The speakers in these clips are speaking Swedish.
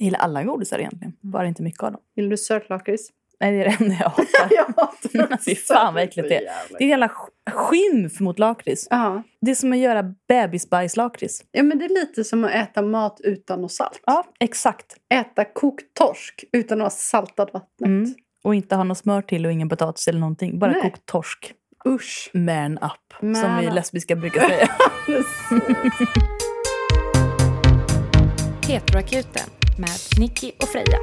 Jag gillar alla godisar egentligen, bara inte mycket av dem. Gillar du sötlakrits? Nej, det är det enda jag hatar. jag hatar Fy fan vad äckligt det är. Det är en jävla skymf mot lakrits. Ja. Det är som att göra bebisbajslakrits. ja, men det är lite som att äta mat utan något salt. Ja, exakt. Äta kokt torsk utan att ha saltat vattnet. Mm. Och inte ha något smör till och ingen potatis eller någonting. Bara Nej. kokt torsk. Usch. Man up, Man som vi lesbiska brukar säga. Heteroakuten med Nicky och Freja.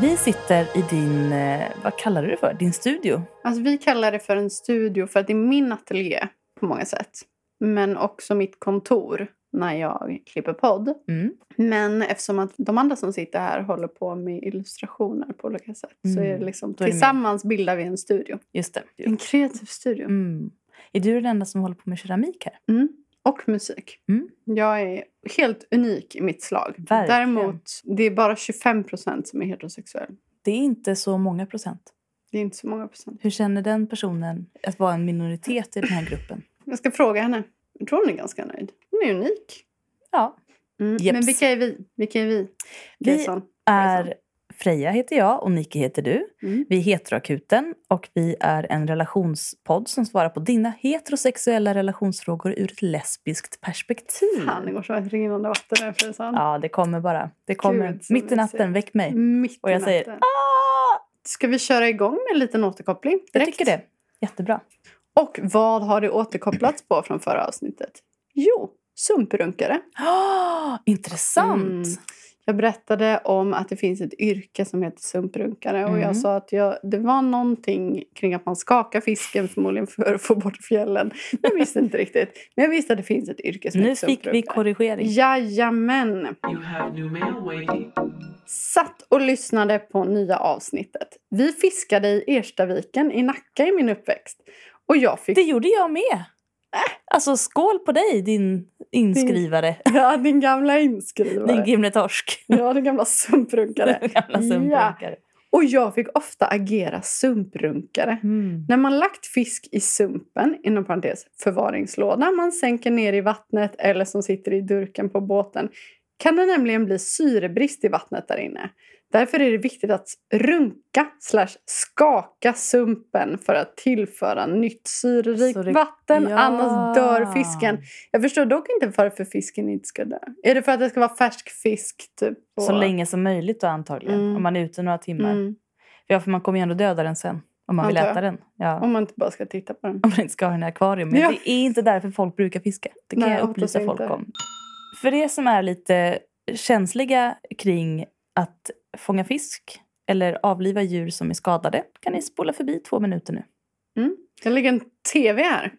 vi sitter i din, eh, vad kallar du det för? Din studio? Alltså, vi kallar det för en studio för att det är min ateljé på många sätt. Men också mitt kontor när jag klipper podd. Mm. Men eftersom att de andra som sitter här håller på med illustrationer på olika sätt så Mm. är det liksom Då är det tillsammans bildar vi en studio. Just det. En kreativ studio. Mm. Är du den enda som håller på med keramik här? Mm. Och musik. Mm. Jag är helt unik i mitt slag. Verkligen. Däremot, det är bara 25 procent som är heterosexuell. Det är inte så många procent. Det är inte så många procent. Hur känner den personen att vara en minoritet i den här gruppen? Jag ska fråga henne. Jag tror hon är ganska nöjd. Hon är unik. Ja, Mm. Jeps. Men vilka är vi? Vilka är vi? Vi Jason. är Freja heter jag och Niki heter du. Mm. Vi är Heteroakuten och vi är en relationspodd som svarar på dina heterosexuella relationsfrågor ur ett lesbiskt perspektiv. Fan, det går som ett rinnande vatten där. Ja, det kommer bara. Det kommer. Gud, Mitt i natten, väck mig. Mitt Och jag säger natten. ah! Ska vi köra igång med en liten återkoppling? Jag direkt? tycker det. Jättebra. Och vad har det återkopplats på från förra avsnittet? Jo, sumprunkare. Ah, intressant. Mm. Jag berättade om att det finns ett yrke som heter sumprunkare. Och Mm. jag sa att jag, det var någonting kring att man skakar fisken förmodligen för att få bort fjällen. Jag visste inte riktigt. Men jag visste att det finns ett yrke som Nu heter fick vi sumprunkare. korrigering. Jajamän! You have new mail waiting. Satt och lyssnade på nya avsnittet. Vi fiskade i Erstaviken i Nacka i min uppväxt. Och jag fick... Det gjorde jag med. Alltså skål på dig din inskrivare. Ja, din gamla inskrivare. Din Gimle Torsk. Ja, din gamla sumprunkare. Gamla sumprunkare. Och jag fick ofta agera sumprunkare. Mm. När man lagt fisk i sumpen, inom parentes förvaringslåda, man sänker ner i vattnet eller som sitter i durken på båten, kan det nämligen bli syrebrist i vattnet där inne. Därför är det viktigt att runka slash skaka sumpen för att tillföra nytt syrerikt det- vatten, Ja. annars dör fisken. Jag förstår dock inte varför fisken inte ska dö. Är det för att det ska vara färsk fisk? Typ, och- Så länge som möjligt då antagligen. Mm. Om man är ute några timmar. Mm, Ja, för man kommer ju ändå döda den sen. Om man vill äta den. Ja. om man inte bara ska titta på den. Om man inte ska ha den i akvarium. Men Ja. det är inte därför folk brukar fiska. Det kan Nej, jag upplysa folk inte. om. För er som är lite känsliga kring att fånga fisk eller avliva djur som är skadade kan ni spola förbi två minuter nu. Det ligger en tv här.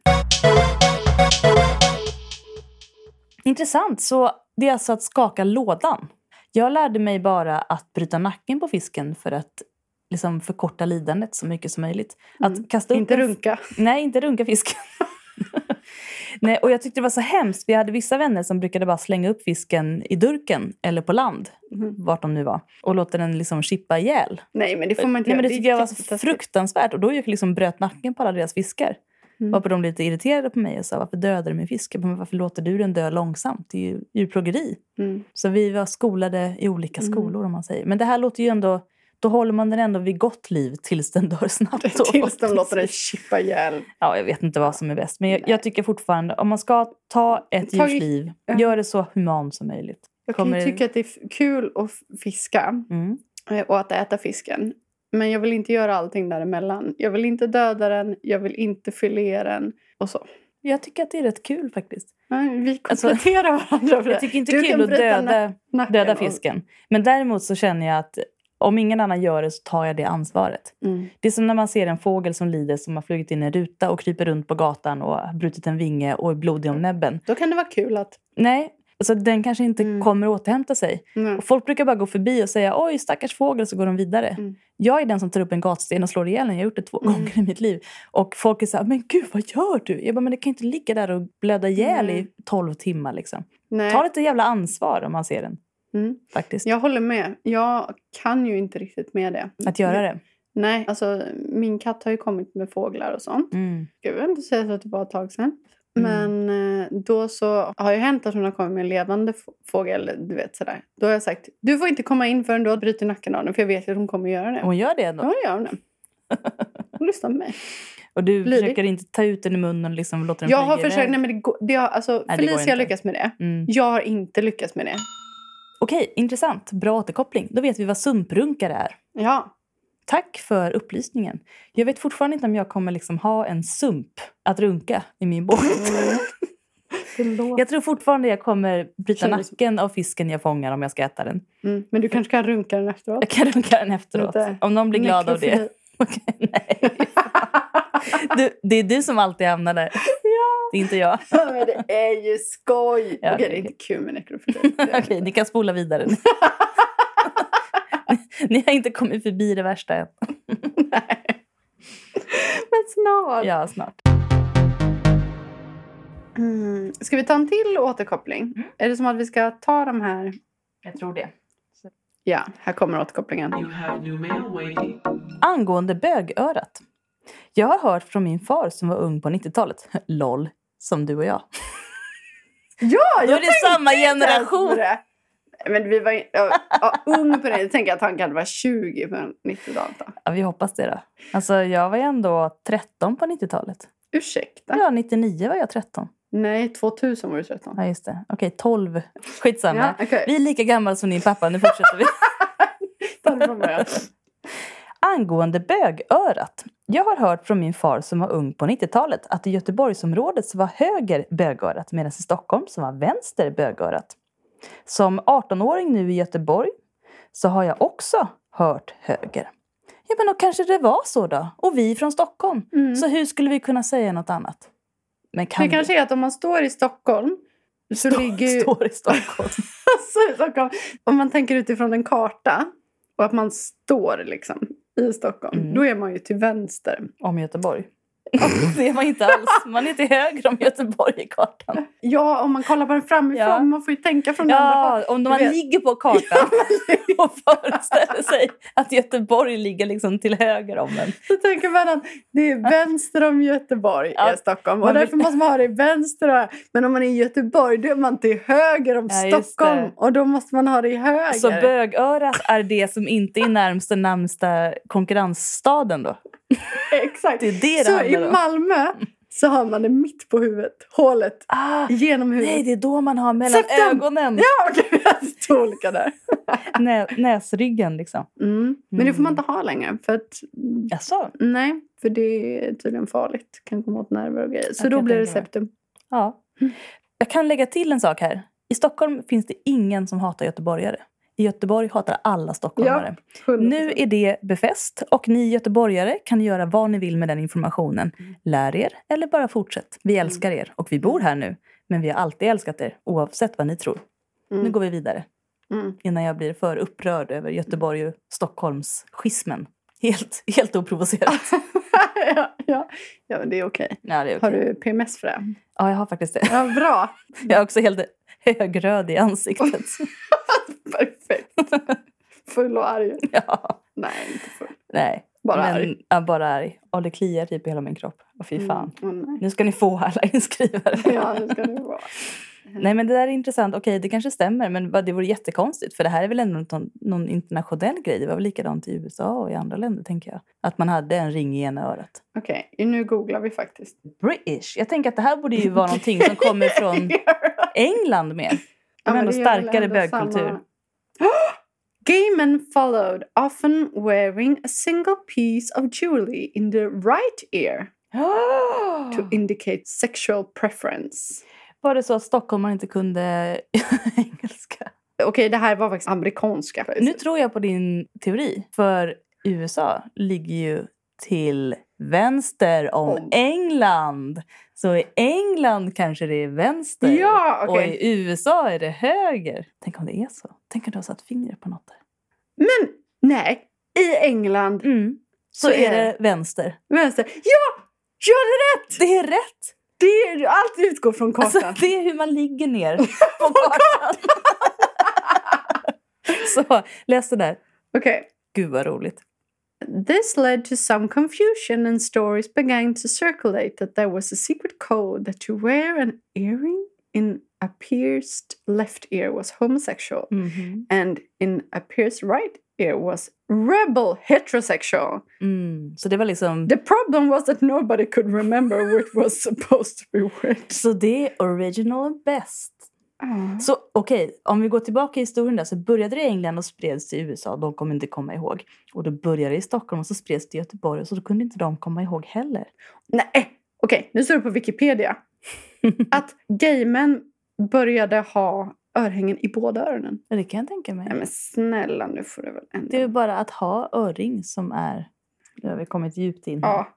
Intressant. Så det är alltså att skaka lådan. Jag lärde mig bara att bryta nacken på fisken för att liksom förkorta lidandet så mycket som möjligt. Mm. Att kasta upp Inte runka. Nej, inte runka fisken. Nej, och jag tyckte det var så hemskt. Vi hade vissa vänner som brukade bara slänga upp fisken i durken eller på land, Mhm. vart de nu var, och låta den liksom chippa ihjäl. Nej, men det får man inte Nej, men det göra. tyckte jag var så fruktansvärt. Och då gick liksom bröt nacken på alla deras fiskar. Mm. Varpå de blev lite irriterade på mig och sa varför dödar du min fisk? Men varför låter du den dö långsamt? Det är ju djurplågeri. Mm. Så vi var skolade i olika Mm. skolor om man säger. Men det här låter ju ändå, då håller man den ändå vid gott liv tills den dör snabbt. Tills de låter den chippa ihjäl. Ja, jag vet inte vad som är bäst. Men jag, jag tycker fortfarande, om man ska ta ett djurs liv, gör det så humant som möjligt. Jag kan Kommer- tycka att det är kul att fiska Mm. eh, och att äta fisken. Men jag vill inte göra allting däremellan. Jag vill inte döda den, jag vill inte filea den och så. Jag tycker att det är rätt kul faktiskt. Nej, Vi Alltså, kompletterar varandra. för Jag det. tycker inte det är kul att döda, döda fisken. Men däremot så känner jag att om ingen annan gör det så tar jag det ansvaret. Mm. Det är som när man ser en fågel som lider som har flugit in i en ruta och kryper runt på gatan och brutit en vinge och är blodig om näbben. Då kan det vara kul att... Nej, alltså den kanske inte Mm. kommer återhämta sig. Mm. Folk brukar bara gå förbi och säga oj stackars fågel så går de vidare. Mm. Jag är den som tar upp en gatsten och slår ihjäl den. Jag har gjort det två Mm. gånger i mitt liv. Och folk är så här, men gud vad gör du? Jag bara, men det kan inte ligga där och blöda ihjäl i tolv timmar liksom. Nej. Ta lite jävla ansvar om man ser den. Mm. faktiskt. Jag håller med. Jag kan ju inte riktigt med det. Att göra det. Nej, alltså min katt har ju kommit med fåglar och sånt. Mm. Jag vill inte säga att det var ett tag sedan. Mm. Men eh, då så har det hänt att hon har kommit med en levande fågel. Du vet sådär. Då har jag sagt du får inte komma in förrän du har brutit nacken av den. För jag vet att hon kommer göra det. Hon gör det ändå. Ja, det gör hon det. Hon lyssnar på mig. Och du Lydig. försöker inte ta ut den i munnen och liksom låta den Jag har försökt. iväg? Nej, men det går, det har, alltså, Nej, Felicia har lyckats med det. Mm. Jag har inte lyckats med det. Okej, intressant. Bra återkoppling. Då vet vi vad sumprunkare är. Ja. Tack för upplysningen. Jag vet fortfarande inte om jag kommer liksom ha en sump att runka i min båt. Förlåt. Jag tror fortfarande jag kommer bryta nacken av fisken jag fångar om jag ska äta den. Mm. Men du kanske kan runka den efteråt? Jag kan runka den efteråt. Om någon blir glad av det. Okej, nej. Du, det är du som alltid hamnar där. Det är inte jag. Ja, men det är ju skoj! Ja, Okej, okej, det är inte kul med nekrofili. Okej, ni kan spola vidare. ni, ni har inte kommit förbi det värsta än. Men snart. Ja, snart. Mm. Ska vi ta en till återkoppling? Mm. Är det som att vi ska ta de här? Jag tror det. Ja, här kommer återkopplingen. Angående bögörat. Jag har hört från min far som var ung på 90-talet. LOL, som du och jag. Ja, Då är det samma generation. det. Men vi var ju- ung på det. Jag tänker att han kan vara 20 på 90-talet. då. Ja, vi hoppas det då. Alltså, jag var ju ändå 13 på 90-talet. Ursäkta? Ja, 99 var jag 13. Nej, 2000 var du 13. Ja, just det. Okej, 12. Skitsamma. Ja, okej. Vi är lika gamla som din pappa. Nu fortsätter vi. Angående bögörat. Jag har hört från min far som var ung på 90-talet att i Göteborgsområdet så var höger bögörat medan i Stockholm så var vänster bögörat. Som 18-åring nu i Göteborg så har jag också hört höger. Ja men då kanske det var så då. Och vi från Stockholm. Mm. Så hur skulle vi kunna säga något annat? Men kan Det kanske är att om man står i Stockholm så Stå- ligger ju... står i Stockholm. Alltså, i Stockholm. Om man tänker utifrån en karta och att man står liksom i Stockholm, Mm. då är man ju till vänster. om Göteborg. det är man inte alls. Man är till höger om Göteborg i kartan. Ja, om man kollar på den framifrån. Ja. Man får ju tänka från den andra Ja, hållet. om man ligger på kartan och föreställer sig att Göteborg ligger liksom till höger om en. Så tänker man att det är vänster om Göteborg Ja, är Stockholm. Och därför måste man ha det i vänster. Men om man är i Göteborg då är man till höger om Ja, Stockholm. Och då måste man ha det i höger. Så bögörat är det som inte är närmsta närmsta konkurrensstaden då? Exakt. Det är det det så handlar i. Malmö så har man det mitt på huvudet. Hålet Ah, genom huvudet. nej, det är då man har mellan Septem- ögonen. Ja, okej. Två olika där. Nä, näsryggen liksom. Mm. Men det får man Mm. inte ha längre. För att, Jaså? nej, för det är tydligen farligt. Kan komma åt nerver och grejer. Så Jag då blir det septum. Ja. Jag kan lägga till en sak här. I Stockholm finns det ingen som hatar göteborgare. I Göteborg hatar alla stockholmare. 100%. Nu är det befäst och ni göteborgare kan göra vad ni vill med den informationen. Lär er eller bara fortsätt. Vi älskar er och vi bor här nu. Men vi har alltid älskat er oavsett vad ni tror. Mm. Nu går vi vidare Mm. innan jag blir för upprörd över Göteborg och Stockholms schismen. Helt, helt oprovocerat. ja, ja. ja, men det är okej. Ja, det är Har du PMS för det? ja, jag har faktiskt det. Ja, bra. Jag är också helt högröd i ansiktet. Perfekt. Full och arg. ja, Nej, inte full. nej. Bara Men, arg. Ja, bara arg. Och det kliar typ i hela min kropp. Och fy fan. Mm. Nej. Nu ska ni få alla inskrivare. Ja, det ska det vara. Nej men det där är intressant. Okej det kanske stämmer men det vore jättekonstigt. För det här är väl ändå någon, någon internationell grej. Det var väl likadant i USA och i andra länder tänker jag. Att man hade en ring i ena örat. Okej, nu googlar vi faktiskt. British. Jag tänker att det här borde ju vara någonting som kommer från England mer. De Ja, ändå är väl starkare ändå bögkultur. samma- Gay men followed, often wearing a single piece of jewelry in the right ear to indicate sexual preference. Var det så att stockholmare inte kunde engelska? Okej, det här var faktiskt amerikanska. Nu tror jag på din teori. För USA ligger ju till vänster om Om. England. Så i England kanske det är vänster. Ja, Och okej. i USA är det höger. Tänk om det är så. Tänk om du har satt fingret på något där. Men nej, i England, Mm. Så, Så är det vänster. vänster. Ja! Jag hade rätt! Det är rätt! Det är, allt utgår från kartan. Alltså, det är hur man ligger ner på kartan. Så läs det där. Okej. Gud vad roligt. This led to some confusion and stories began to circulate that there was a secret code that to wear an earring in a pierced left ear was homosexual and in a pierced right ear was rebel heterosexual. Mm. Så det var liksom... The problem was that nobody could remember which was supposed to be which. Så det är original and Ah. Så okej, om vi går tillbaka i historien där så började det i England och spreds till USA. De kommer inte komma ihåg. Och då började det i Stockholm och så spreds det i Göteborg. Så då kunde inte de komma ihåg heller. Nej, okej, nu står det på Wikipedia. att gaymän började ha örhängen i båda öronen. Det kan jag tänka mig. Nej men snälla, nu får det väl ändå... Det är ju bara att ha örring som är... Nu har vi kommit djupt in. här. Ja,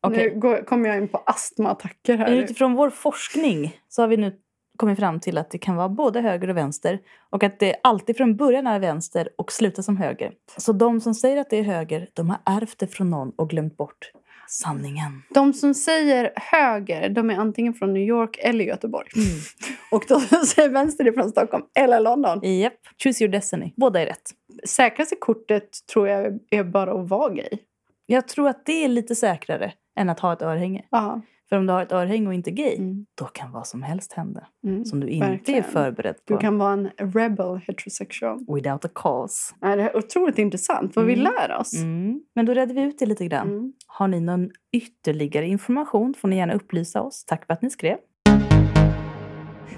Okej. nu kommer jag in på astmaattacker här. Utifrån vår forskning så har vi nu kommit fram till att det kan vara både höger och vänster. Och att det alltid från början är vänster och slutar som höger. Så de som säger att det är höger, de har ärvt det från någon och glömt bort sanningen. De som säger höger, de är antingen från New York eller Göteborg. Och de som säger vänster är från Stockholm eller London. Japp. Choose your destiny. Båda är rätt. Säkraste kortet tror jag är bara att vara gay. Jag tror att det är lite säkrare än att ha ett örhänge. Ja. För om du har ett örhänge och inte är gay, Mm. då kan vad som helst hända. Mm. Som du inte verkligen. är förberedd på. Du kan vara en rebel heterosexual. Without a cause. Nej, det är otroligt intressant vad vi Mm. lär oss. Mm. Men då redde vi ut det lite grann. Mm. Har ni någon ytterligare information får ni gärna upplysa oss. Tack för att ni skrev.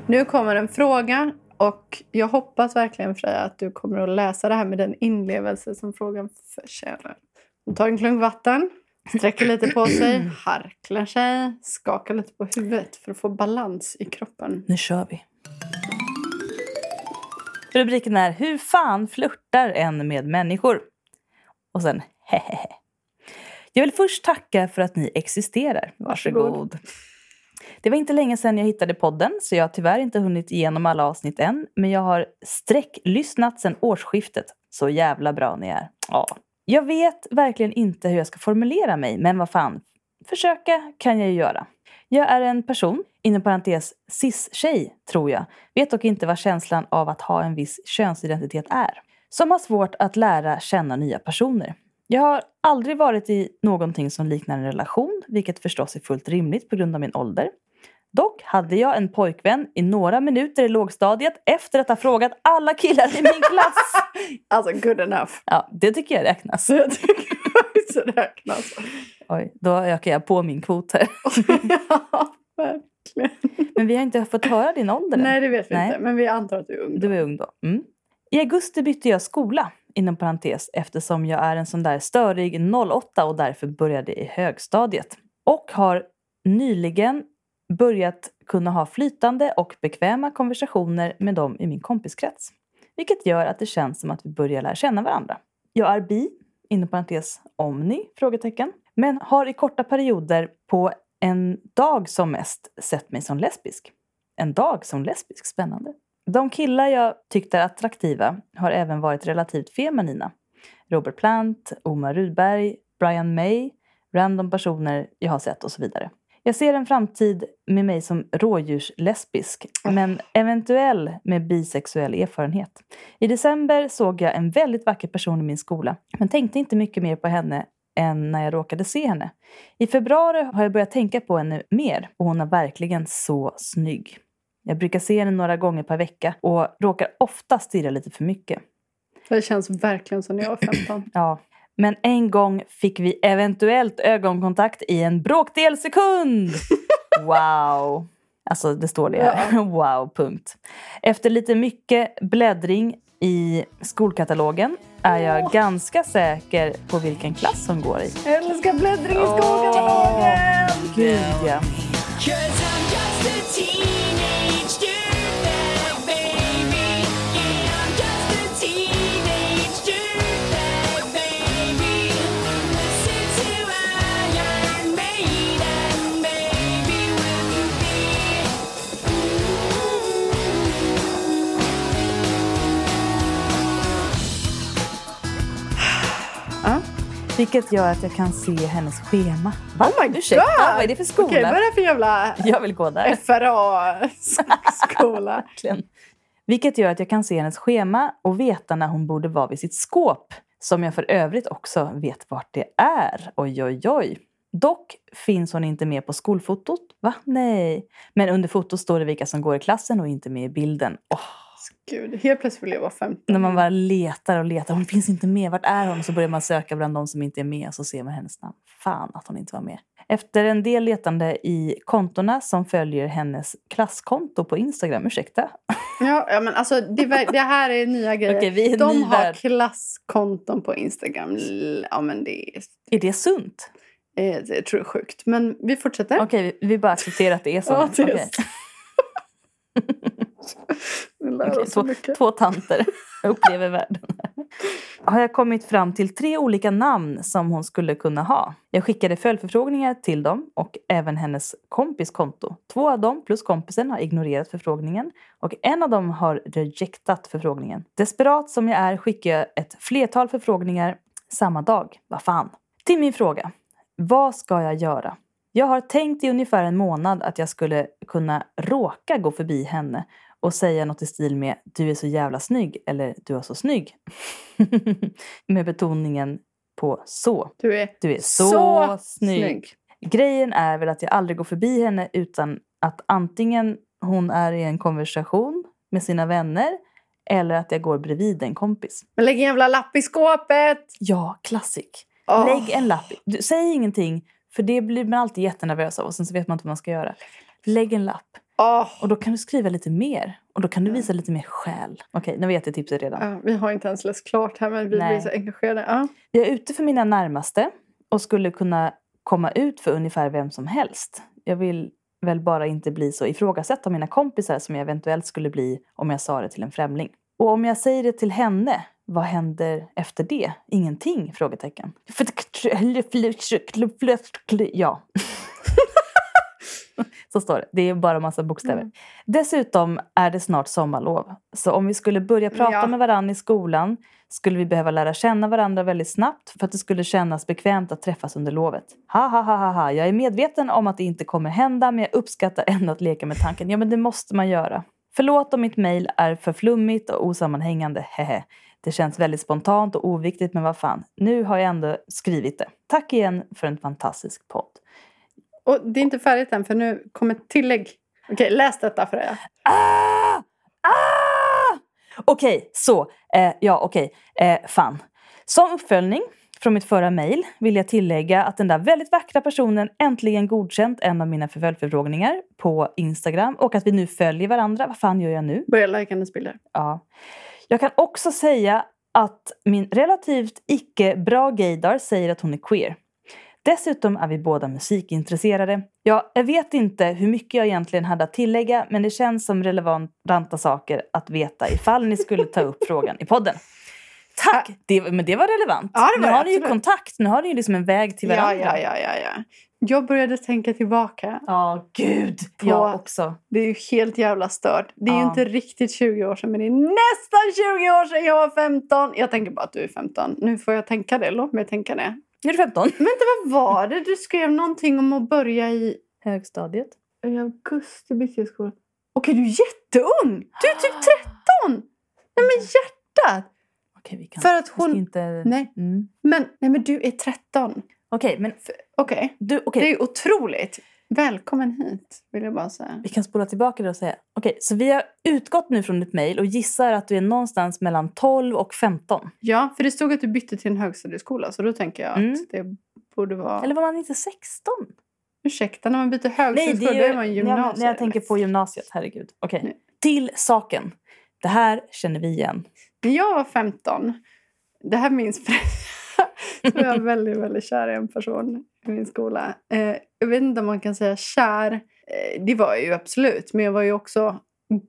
Nu kommer en fråga och jag hoppas verkligen Freja att du kommer att läsa det här med den inlevelse som frågan förtjänar. Tar en klunk vatten, sträcker lite på sig, harklar sig, skakar lite på huvudet för att få balans i kroppen. Nu kör vi. Rubriken är Hur fan flörtar en med människor? Och sen hehehe. Jag vill först tacka för att ni existerar. Varsågod. Varsågod. Det var inte länge sedan jag hittade podden så jag har tyvärr inte hunnit igenom alla avsnitt än. Men jag har sträcklyssnat sedan årsskiftet. Så jävla bra ni är. Ja. Jag vet verkligen inte hur jag ska formulera mig, men vad fan. Försöka kan jag ju göra. Jag är en person, inom parentes cis-tjej tror jag, vet dock inte vad känslan av att ha en viss könsidentitet är. Som har svårt att lära känna nya personer. Jag har aldrig varit i någonting som liknar en relation, vilket förstås är fullt rimligt på grund av min ålder. Dock hade jag en pojkvän i några minuter i lågstadiet efter att ha frågat alla killar i min klass. Alltså good enough. Ja, det tycker jag räknas. Jag tycker det räknas. Oj, då ökar jag på min kvot här. ja, verkligen. Men vi har inte fått höra din ålder än. Nej, det vet vi Nej. inte. Men vi antar att du är ung. Du är ung då. Mm. I augusti bytte jag skola, inom parentes, eftersom jag är en sån där störig 08 och därför började i högstadiet. Och har nyligen börjat kunna ha flytande och bekväma konversationer med dem i min kompiskrets. Vilket gör att det känns som att vi börjar lära känna varandra. Jag är bi, inom parentes omni, frågetecken. Men har i korta perioder på en dag som mest sett mig som lesbisk. En dag som lesbisk, spännande. De killar jag tyckte är attraktiva har även varit relativt feminina. Robert Plant, Omar Rudberg, Brian May, random personer jag har sett och så vidare. Jag ser en framtid med mig som rådjurslesbisk, men eventuell med bisexuell erfarenhet. I december såg jag en väldigt vacker person i min skola, men tänkte inte mycket mer på henne än när jag råkade se henne. I februari har jag börjat tänka på henne mer och hon är verkligen så snygg. Jag brukar se henne några gånger per vecka och råkar ofta stirra lite för mycket. Det känns verkligen som när jag var 15. Ja. Men en gång fick vi eventuellt ögonkontakt i en bråkdel sekund. Wow! Alltså det står det här. Wow, punkt. Efter lite mycket bläddring i skolkatalogen är jag ganska säker på vilken klass hon går i. Jag älskar bläddring i skolkatalogen! Gud ja. Vilket gör att jag kan se hennes schema. Va? Oh my Ursäkta, god! vad är det för skola? Okej, vad är det för jävla Jag vill gå där. FRA-skola? Vilket gör att jag kan se hennes schema och veta när hon borde vara vid sitt skåp. Som jag för övrigt också vet vart det är. Oj, oj, oj. Dock finns hon inte med på skolfotot. Va? Nej. Men under fotot står det vilka som går i klassen och inte med i bilden. Åh, Gud, helt plötsligt vill jag vara 15. när man bara letar och letar. Hon finns inte med. Vart är hon? Så börjar man söka bland de som inte är med. Så ser man hennes namn. Fan att hon inte var med. Efter en del letande i kontona som följer hennes klasskonto på Instagram. Ursäkta. Ja, ja, men alltså det, det här är nya grejer. Okej, vi är De har värld. klasskonton på Instagram. Ja, men det är, Är det sunt? eh, det tror jag är sjukt. Men vi fortsätter. Okej, vi, vi bara accepterar att det är så. Ja, det är Okej. så. Vi så två, två tanter upplever världen. Har jag kommit fram till tre olika namn som hon skulle kunna ha. Jag skickade följdförfrågningar till dem och även hennes kompis konto. Två av dem plus kompisen har ignorerat förfrågningen och en av dem har rejectat förfrågningen. Desperat som jag är skickar jag ett flertal förfrågningar samma dag. Vad fan. Till min fråga. Vad ska jag göra? Jag har tänkt i ungefär en månad att jag skulle kunna råka gå förbi henne och säga något i stil med du är så jävla snygg eller du är så snygg. med betoningen på så. Du är Du är så, snygg. snygg. Grejen är väl att jag aldrig går förbi henne utan att antingen hon är i en konversation med sina vänner eller att jag går bredvid en kompis. Men lägg en jävla lapp i skåpet! Ja, klassik. Åh. Lägg en lapp. Du, säg ingenting, för det blir man alltid jättenervös av och sen så vet man inte vad man ska göra. Lägg en lapp. Åh. Och då kan du skriva lite mer. Och då kan du visa lite mer själ. Okej, nu vet jag tipset redan. Ja, vi har inte ens läst klart här men vi Nej. blir så engagerade. Ja. Jag är ute för mina närmaste och skulle kunna komma ut för ungefär vem som helst. Jag vill väl bara inte bli så ifrågasatt av mina kompisar som jag eventuellt skulle bli om jag sa det till en främling. Och om jag säger det till henne, vad händer efter det? Ingenting? Frågetecken. Ja. Så står det. Det är bara massa bokstäver. Mm. Dessutom är det snart sommarlov. Så om vi skulle börja prata Ja. med varandra i skolan skulle vi behöva lära känna varandra väldigt snabbt för att det skulle kännas bekvämt att träffas under lovet. Ha, ha, ha, ha, ha. Jag är medveten om att det inte kommer hända men jag uppskattar ändå att leka med tanken. Ja, men det måste man göra. Förlåt om mitt mejl är för flummigt och osammanhängande. Hehe. Det känns väldigt spontant och oviktigt men vad fan. Nu har jag ändå skrivit det. Tack igen för en fantastisk podd. Och det är inte färdigt än för nu kommer ett tillägg. Okej, läs detta Freja. Ah! Ah! Okej, så. Eh, ja, okej. Eh, fan. Som uppföljning från mitt förra mejl vill jag tillägga att den där väldigt vackra personen äntligen godkänt en av mina följdförfrågningar på Instagram och att vi nu följer varandra. Vad fan gör jag nu? Börja lajka hennes bilder. Ja. Jag kan också säga att min relativt icke-bra gaydar säger att hon är queer. Dessutom är vi båda musikintresserade. Ja, jag vet inte hur mycket jag egentligen hade att tillägga men det känns som relevanta saker att veta ifall ni skulle ta upp frågan i podden. Tack! Det, men det var relevant. Ja, det var nu har ni ju kontakt. Nu har ni ju liksom en väg till varandra. Ja, ja, ja, ja, ja. Jag började tänka tillbaka. Ja, gud. På- Jag också. Det är ju helt jävla stört. Det är ju Ja. inte riktigt 20 år sedan men det är nästan 20 år sedan jag var 15. Jag tänker bara att du är 15. Nu får jag tänka det. Låt mig tänka det. Nu är du 15. Men vad var det? Du skrev någonting om att börja i, Högstadiet. i augusti bytte jag skola. Okej, du är jätteung! Du är typ 13! Nej men hjärtat! Okej, vi kan... För att hon... inte... Nej. Mm. Men, nej men du är 13. Okej, men Okej, du... Okej. det är otroligt. Välkommen hit, vill jag bara säga. Vi kan spola tillbaka det och säga. Okej, så vi har utgått nu från ditt mejl och gissar att du är någonstans mellan 12 och 15. Ja, för det stod att du bytte till en högstadieskola så då tänker jag Mm. att det borde vara... Eller var man inte 16? Ursäkta, när man byter Nej, högstadieskola det då är, är man ju- gymnasiet. ja, när jag tänker på gymnasiet. Herregud. Okej. Nej. Till saken. Det här känner vi igen. När jag var 15, det här minns Freja, så var jag väldigt, väldigt kär i en person i min skola. Eh, jag vet inte om man kan säga kär. Eh, det var jag ju absolut, men jag var ju också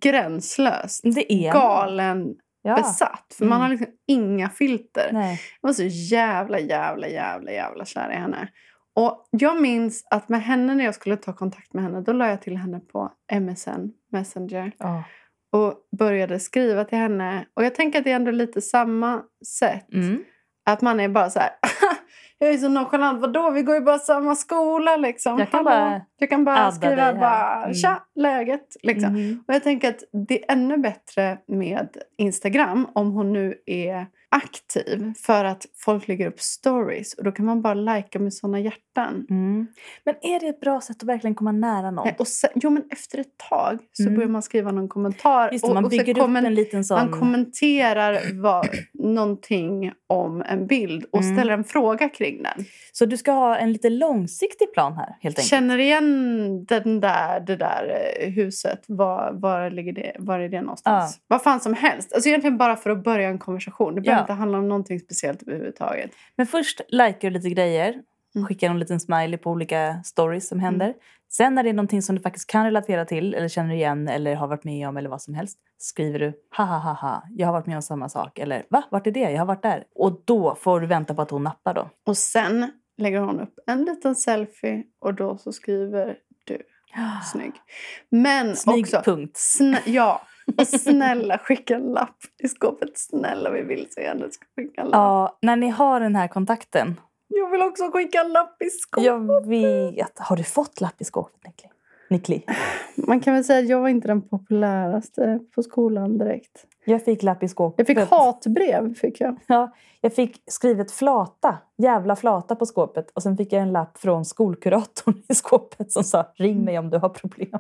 gränslöst man. galen ja. besatt. För man Mm. har liksom inga filter. Nej. Jag var så jävla, jävla, jävla, jävla kär i henne. Och jag minns att med henne när jag skulle ta kontakt med henne, då la jag till henne på MSN, Messenger. Ja. Och började skriva till henne. Och jag tänker att det är ändå lite samma sätt. Mm. Att man är bara så här, Jag är så nonchalant. Vadå? Vi går ju bara samma skola liksom. Jag kan Hallå? bara jag kan bara skriva bara Mm. tja, läget. Liksom. Mhm. Och jag tänker att det är ännu bättre med Instagram om hon nu är aktiv för att folk lägger upp stories och då kan man bara lajka med såna hjärtan. Mm. Men är det ett bra sätt att verkligen komma nära någon? Nej, Och sen, jo men efter ett tag så Mm. börjar man skriva någon kommentar Just det, och, man och bygger kommer- upp en liten sån... man kommenterar vad, någonting om en bild och Mm. ställer en fråga kring den. Så du ska ha en lite långsiktig plan här helt enkelt? Känner igen den där, det där eh, huset. Var, var, ligger det, var är det någonstans? Vad fan som helst. Alltså egentligen bara för att börja en konversation. Det behöver Ja. inte handla om någonting speciellt överhuvudtaget. Men först likar du lite grejer. Mm. Skickar en liten smiley på olika stories som händer. Sen när det är någonting som du faktiskt kan relatera till eller känner igen eller har varit med om eller vad som helst skriver du ha ha ha ha, jag har varit med om samma sak eller va, vart är det, jag har varit där. Och då får du vänta på att hon nappar då. Och sen lägger hon upp en liten selfie och då så skriver du snygg. Men Snygg också... punkt. Snä, ja, och snälla skicka en lapp i skåpet. Snälla vi vill henne. Ska skicka en lapp. Ja, när ni har den här kontakten. Jag vill också skicka en lapp i skåpet. Jag vet. Har du fått lapp i skåpet, Nickli? Nickli? Man kan väl säga att jag var inte den populäraste på skolan direkt. Jag fick lapp i skåpet. Jag fick hatbrev. Fick jag. Ja, jag fick skrivet flata, jävla flata på skåpet. Och sen fick jag en lapp från skolkuratorn i skåpet som sa ring mig om du har problem.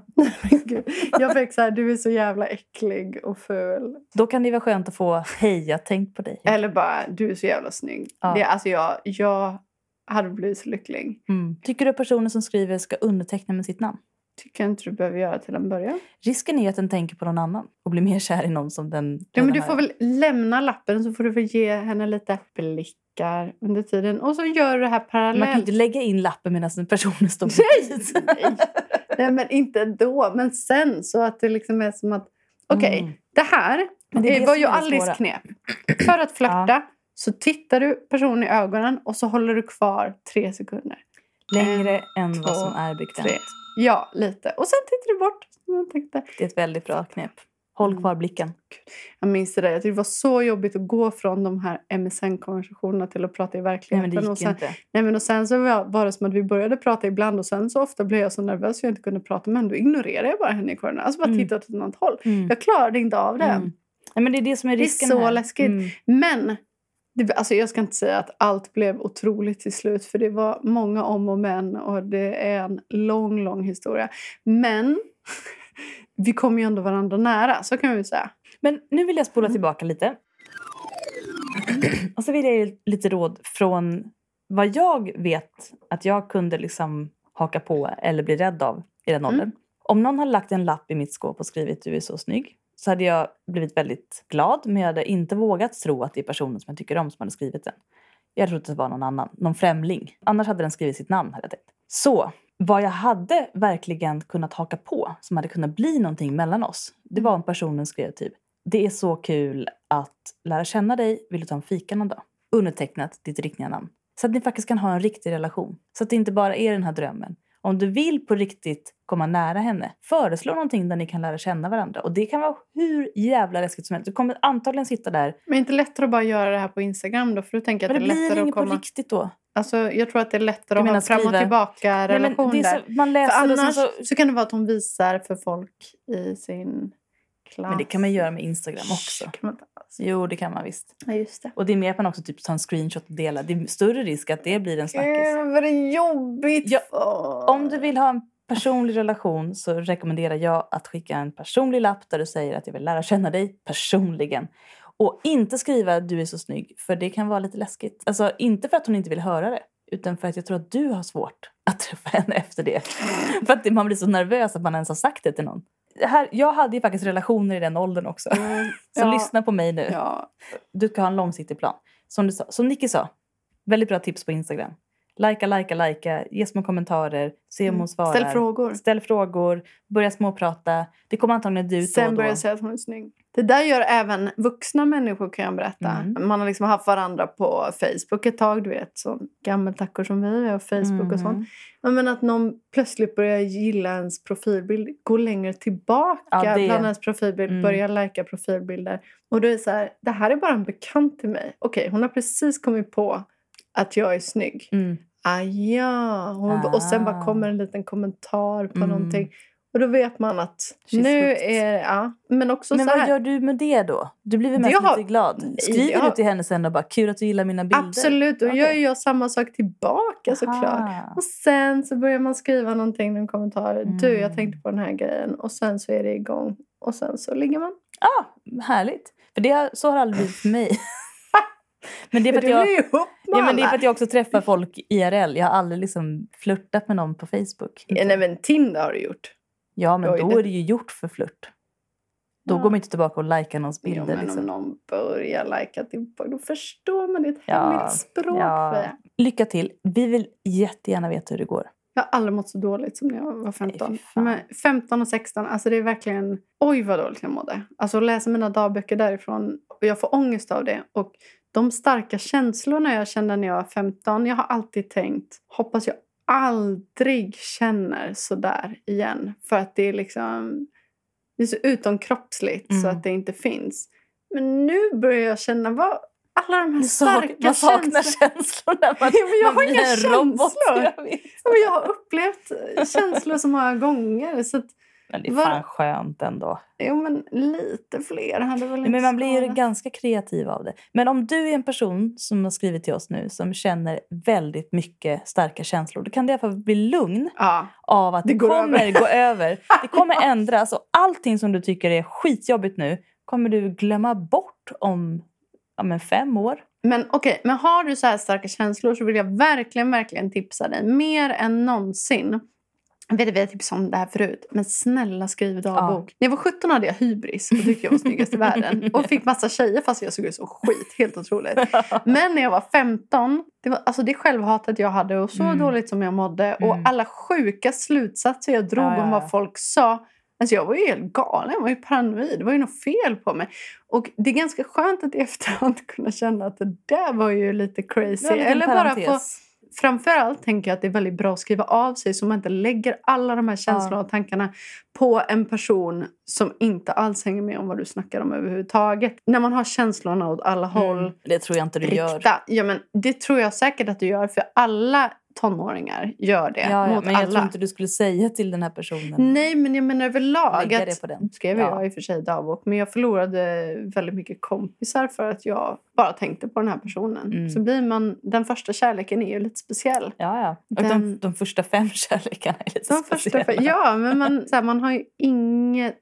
Jag fick så här, du är så jävla äcklig och ful. Då kan det vara skönt att få hej, jag tänkt på dig. Eller bara, du är så jävla snygg. Ja. Det, alltså jag, jag hade blivit så lycklig. Mm. Tycker du att personen som skriver ska underteckna med sitt namn? Tycker jag inte du behöver göra till en början. Risken är att den tänker på någon annan och blir mer kär i någon som den Ja, men du får väl lämna lappen så får du väl ge henne lite blickar under tiden. Och så gör du det här Man kan ju parallellt. inte lägga in lappen medan personen står Nej, bredvid. nej. nej, men inte då. Men sen så att det liksom är som att okej, Mm. det här det det det var ju Alice knep. För att flörta så tittar du personen i ögonen och så håller du kvar tre sekunder. Längre än två, vad som är bekvämt. tre. Ja, lite. Och sen tittar du bort. Jag, tänkte, Det är ett väldigt bra knep. Håll Mm. kvar blicken. jag minns det där. Jag tyckte det var så jobbigt att gå från de här MSN-konversationerna till att prata i Nej, men verkligheten. det och gick ju sen, inte. Nej, men och sen så var det som att vi började prata ibland och sen så ofta blev jag så nervös att jag inte kunde prata men då ignorerade jag bara henne i korridoren. Alltså bara Mm. tittade åt ett annat håll. Mm. Jag klarade inte av det. Mm. Nej, men det är det som är Det är risken så här. läskigt. Mm. Men det, alltså jag ska inte säga att allt blev otroligt till slut för det var många om och men och det är en lång, lång historia. Men vi kom ju ändå varandra nära, så kan vi säga. Men nu vill jag spola Mm. tillbaka lite. Och så vill jag ge lite råd från vad jag vet att jag kunde liksom haka på eller bli rädd av i den Mm. åldern. Om någon hade lagt en lapp i mitt skåp och skrivit du är så snygg så hade jag blivit väldigt glad men jag hade inte vågat tro att det är personen som jag tycker om som hade skrivit den. Jag hade trott att det var någon annan, någon främling. Annars hade den skrivit sitt namn hade jag tänkt. Så vad jag hade verkligen kunnat haka på som hade kunnat bli någonting mellan oss. Det var om personen skrev typ det är så kul att lära känna dig. Vill du ta en fika någon dag? Undertecknat ditt riktiga namn. Så att ni faktiskt kan ha en riktig relation. Så att det inte bara är den här drömmen. Om du vill på riktigt komma nära henne, föreslå någonting där ni kan lära känna varandra. Och det kan vara hur jävla läskigt som helst. Du kommer antagligen sitta där. Men inte lättare att bara göra det här på Instagram då? För du tänker att det det är blir lättare inget att komma... på riktigt då. Alltså, jag tror att det är lättare att ha fram och tillbaka Nej, men relation det är där. så, man För läser och sen annars så... så kan det vara att hon visar för folk i sin klass. Men det kan man göra med Instagram också. Kan. Jo, det kan man visst. Ja, just det. Och det är mer att man också typ tar en screenshot och delar. Det är större risk att det blir en snackis. Gud, vad det är jobbigt Ja. Om du vill ha en personlig relation så rekommenderar jag att skicka en personlig lapp där du säger att jag vill lära känna dig personligen. Och inte skriva du är så snygg, för det kan vara lite läskigt. Alltså inte för att hon inte vill höra det, utan för att jag tror att du har svårt att träffa henne efter det. för att man blir så nervös att man ens har sagt det till någon. Här, jag hade ju faktiskt relationer i den åldern också. Mm, Så ja, lyssna på mig nu. Ja. Du ska ha en långsiktig plan. Som, du sa, som Nicky sa, väldigt bra tips på Instagram. Lika, lika, lika, ge små kommentarer, se om hon svarar. Mm. Ställ frågor. Ställ frågor, börja småprata. Det kommer antagligen du då Sen och börjar jag säga att hon är snygg. Det där gör även vuxna människor kan jag berätta. Mm. Man har liksom haft varandra på Facebook ett tag, du vet. Så gammeltackor som vi, har Facebook och Mhm. sånt. Ja, Men att någon plötsligt börjar gilla ens profilbild, gå längre tillbaka Ja, det- bland ens profilbild, Mm. börja lajka profilbilder. Och då är det så här, det här är bara en bekant till mig. Okej, hon har precis kommit på att jag är snygg. Mm. Ah, ja. Hon, Och sen bara Ah. kommer en liten kommentar på Mm. någonting. Och då vet man att She's nu hooked. är ja. Men också Men så vad här. gör du med det då? Du blir väl mest Jag lite glad? Skriver jag du till henne sen och bara kul att du gillar mina bilder? Absolut, och Okej. gör jag samma sak tillbaka såklart. Aha. Och sen så börjar man skriva någonting, en kommentar. Du, jag Mm. tänkte på den här grejen. Och sen så är det igång. Och sen så ligger man. Ja, härligt. För det, så har det aldrig blivit för mig. men det är för att jag... Ja, men det är för att jag också träffar folk IRL. Jag har aldrig liksom flörtat med någon på Facebook. Ja, nej men Tinder har du gjort. Ja, men Oj, då det- är det ju gjort för flört. Då Ja. går man inte tillbaka och likar någons bilder. men liksom. om någon börjar lajka tillbaka då förstår man det är ett Ja, hemligt språk. ja. Lycka till. Vi vill jättegärna veta hur det går. Jag har aldrig mått så dåligt som när jag var 15. Nej, fy fan. Men 15 och 16, alltså det är verkligen... Oj vad dåligt jag mådde. Alltså att läsa mina dagböcker därifrån och jag får ångest av det. Och de starka känslorna jag kände när jag var 15, jag har alltid tänkt, hoppas jag aldrig känner så där igen. För att det är liksom... Det är så utomkroppsligt så Mm. att det inte finns. Men nu börjar jag känna, vad... Alla de här starka man saknar känslorna. känslor när man, Ja, jag har inga en robot. känslor. Jag jag har upplevt känslor så många gånger. Så att, Men det är Var- fan skönt ändå. jo, men lite fler hade väl inte Men man blir ju ganska kreativ av det. Men om du är en person som har skrivit till oss nu som känner väldigt mycket starka känslor, då kan det i alla fall bli lugn Ja, av att Det det, kommer över. gå över. Det kommer ändras och allting som du tycker är skitjobbigt nu kommer du glömma bort om ja, men fem år. men okej. Men har du så här starka känslor så vill jag verkligen, verkligen tipsa dig. Mer än någonsin. Jag vet vi har tipsat om det här förut. Men snälla skriv dagbok. När jag var 17 hade jag hybris och tyckte jag var snyggast i världen. Och fick massa tjejer fast jag såg ut som skit. Helt otroligt. Men när jag var 15, det var alltså det självhatet jag hade och så Mm. dåligt som jag mådde och Mm. alla sjuka slutsatser jag drog Ja, ja, om ja. vad folk sa. Alltså jag var ju helt galen, jag var ju paranoid. Det var ju något fel på mig. Och det är ganska skönt att i efterhand kunna känna att det där var ju lite crazy. Eller bara få, parentes. Framförallt tänker jag att det är väldigt bra att skriva av sig så man inte lägger alla de här känslorna och tankarna på en person som inte alls hänger med om vad du snackar om överhuvudtaget. När man har känslorna åt alla håll Mm, det tror jag inte du gör. rikta. Ja, men det tror jag säkert att du gör, för alla tonåringar gör det. Ja, ja, mot men jag alla. tror inte du skulle säga till den här personen. Nej, men jag menar överlag. Lägga det på den. skrev Ja. jag i och för sig dagbok, men jag förlorade väldigt mycket kompisar för att jag bara tänkte på den här personen. Mm. Så blir man, den första kärleken är ju lite speciell. Ja, ja. Och de, Den- de första fem kärlekarna är lite De första, speciella. ja, men man, så här, man har ju inget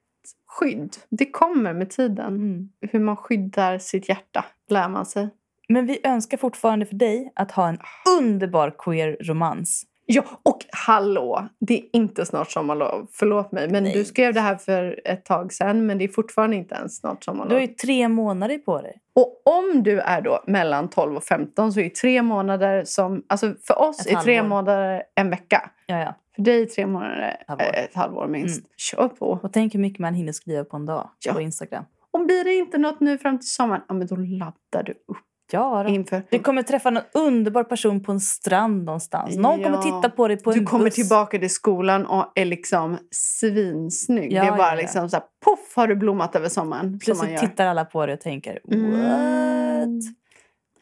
skydd. Det kommer med tiden. Mm. Hur man skyddar sitt hjärta lär man sig. Men vi önskar fortfarande för dig att ha en underbar queer-romans. Ja, och hallå! Det är inte snart sommarlov. Förlåt mig, men Nej. du skrev det här för ett tag sedan. Men det är fortfarande inte ens snart Du sommarlov. har ju tre månader på dig. Och om du är då mellan 12 och 15 så är tre månader som... Alltså för oss Ett är tre halvår. månader en vecka. Ja, ja. För dig är tre månader Halvår. eh, ett halvår minst. Mm. Kör på. Och tänk hur mycket man hinner skriva på en dag Ja. på Instagram. Och blir det inte något nu fram till sommaren, ja, men då laddar du upp Ja, inför... Du kommer träffa någon underbar person på en strand någonstans. Någon Ja. kommer titta på dig på en Du kommer buss. tillbaka till skolan och är liksom svinsnygg. Ja, det är bara ja, liksom så här, poff har du blommat över sommaren. Plötsligt tittar alla på dig och tänker Mm. what?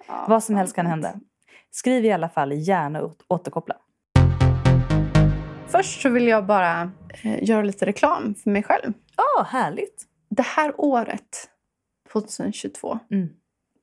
Ja, Vad som helst kan hända. Skriv i alla fall gärna och återkoppla. Först så vill jag bara eh, göra lite reklam för mig själv. Ja, härligt. Det här året, 2022, Mm.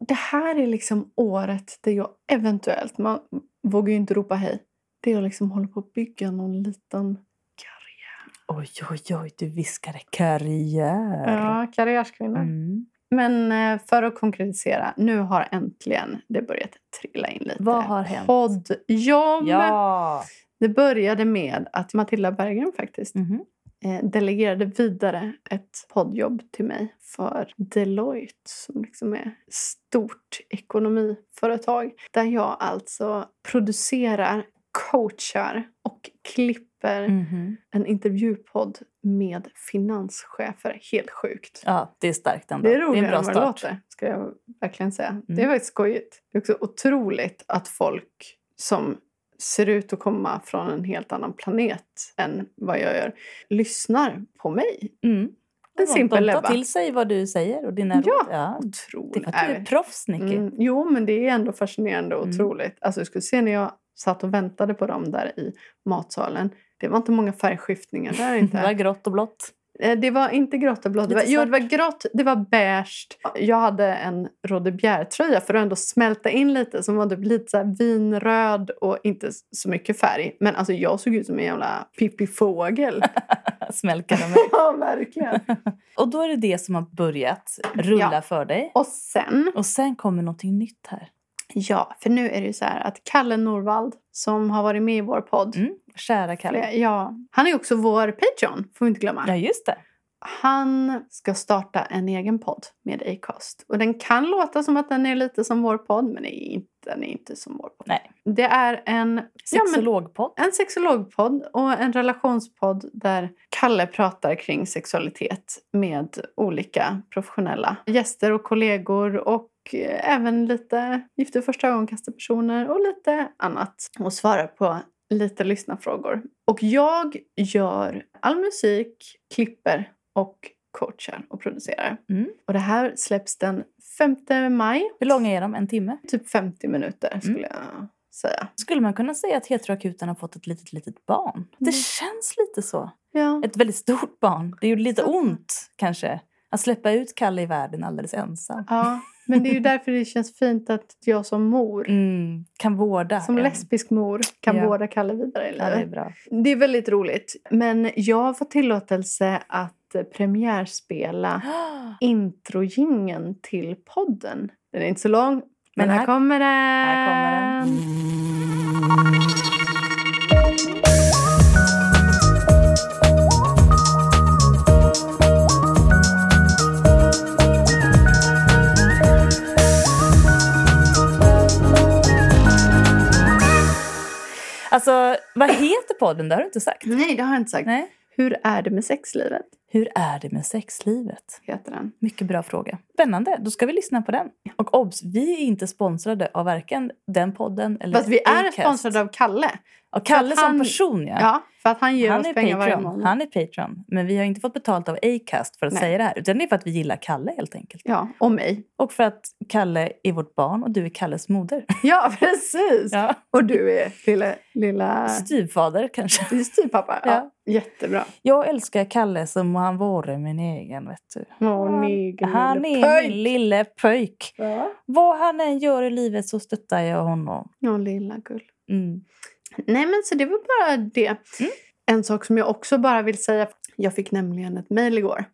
Det här är liksom året där jag eventuellt, man vågar ju inte ropa hej, det jag liksom håller på att bygga någon liten karriär. Oj, oj, oj, du viskade karriär. Ja, karriärskvinna. Mm. Men eh, för att konkretisera, nu har äntligen det börjat trilla in lite. Vad har hänt? Poddjobb! Ja. Det började med att Matilda Berggren faktiskt Mhm. Eh, delegerade vidare ett poddjobb till mig för Deloitte som liksom är ett stort ekonomiföretag. Där jag alltså producerar, coachar och klipper Mhm. en intervjupodd med finanschefer. Helt sjukt. Ja, det är starkt ändå. Det är en roligare bra än vad det låter, ska jag verkligen säga. Det är Mm. faktiskt skojigt. Det är också otroligt att folk som ser ut att komma från en helt annan planet än vad jag gör, lyssnar på mig. Mm. En simpel De tar till sig vad du säger och dina Ja, råd. Ja. Det Otroligt. är för att du är proffs, Nicky. Mm, jo, men det är ändå fascinerande och Mm. otroligt. Alltså, jag skulle se när jag satt och väntade på dem där i matsalen. Det var inte många färgskiftningar där Det var inte. grått och blått. Eh, det var inte grått och blått. Det var, jo, det var grått, det var beige. Jag hade en Rode Bjerre-tröja för att ändå smälta in lite som var typ lite så vinröd och inte så mycket färg. Men alltså jag såg ut som en jävla pippifågel. Smälkade mig. ja, verkligen. Och då är det det som har börjat rulla Ja. för dig. Och sen Och sen kommer någonting nytt här. Ja, för nu är det ju så här att Kalle Norvald som har varit med i vår podd. Mm. Kära Kalle. Ja, han är också vår Patreon, får vi inte glömma. Ja, just det. Han ska starta en egen podd med Acast. Och den kan låta som att den är lite som vår podd, men är inte, den är inte som vår podd. Nej. Det är en, ja, Sexologpodd. en sexologpodd och en relationspodd där Kalle pratar kring sexualitet med olika professionella gäster och kollegor och eh, även lite gifta första ögonkastarpersoner och lite annat. Och svarar på lite lyssnarfrågor. Och jag gör all musik, klipper och coachar och producerar. Mm. Och det här släpps den 5 maj. Hur långa är de? En timme? Typ 50 minuter skulle jag säga. Skulle man kunna säga att heteroakuten har fått ett litet, litet barn? Det Mm. känns lite så. Ja. Ett väldigt stort barn. Det gjorde lite Så. ont, kanske. Att släppa ut Kalle i världen alldeles ensam. Ja, men det är ju därför det känns fint att jag som mor, Mm. Kan vårda. som en. lesbisk mor, kan Ja. vårda Kalle vidare i det är bra. Det är väldigt roligt. Men jag fått tillåtelse att eh, premiärspela introjingen till podden. Den är inte så lång, men, Men här, här- kommer den. här kommer den. Alltså, vad heter podden? Det har du inte sagt. Nej, det har jag inte sagt. Nej. Hur är det med sexlivet? Hur är det med sexlivet? Heter den. Mycket bra fråga. Spännande, då ska vi lyssna på den. Och obs, vi är inte sponsrade av varken den podden eller Fast vi är Acast. sponsrade av Kalle. Och Kalle som han- person, ja. Ja, för att han ger Han oss pengar varje månad. han är Patreon. Men vi har inte fått betalt av Acast för att Nej. säga det här. Utan det är för att vi gillar Kalle helt enkelt. Ja, och mig. Och för att Kalle är vårt barn och du är Kalles moder. Ja, precis. Ja. Och du är lilla... lilla... Styvfader kanske. Styvpappa. Ja. Ja. Jättebra. Jag älskar Kalle som han vore min egen, vet du. Åh, egen Han är pöjk. min lille pöjk. Ja. Vad han än gör i livet så stöttar jag honom. Ja, lilla gull. Mm. Nej, men så det var bara det. En sak som jag också bara vill säga. Jag fick nämligen ett mejl igår.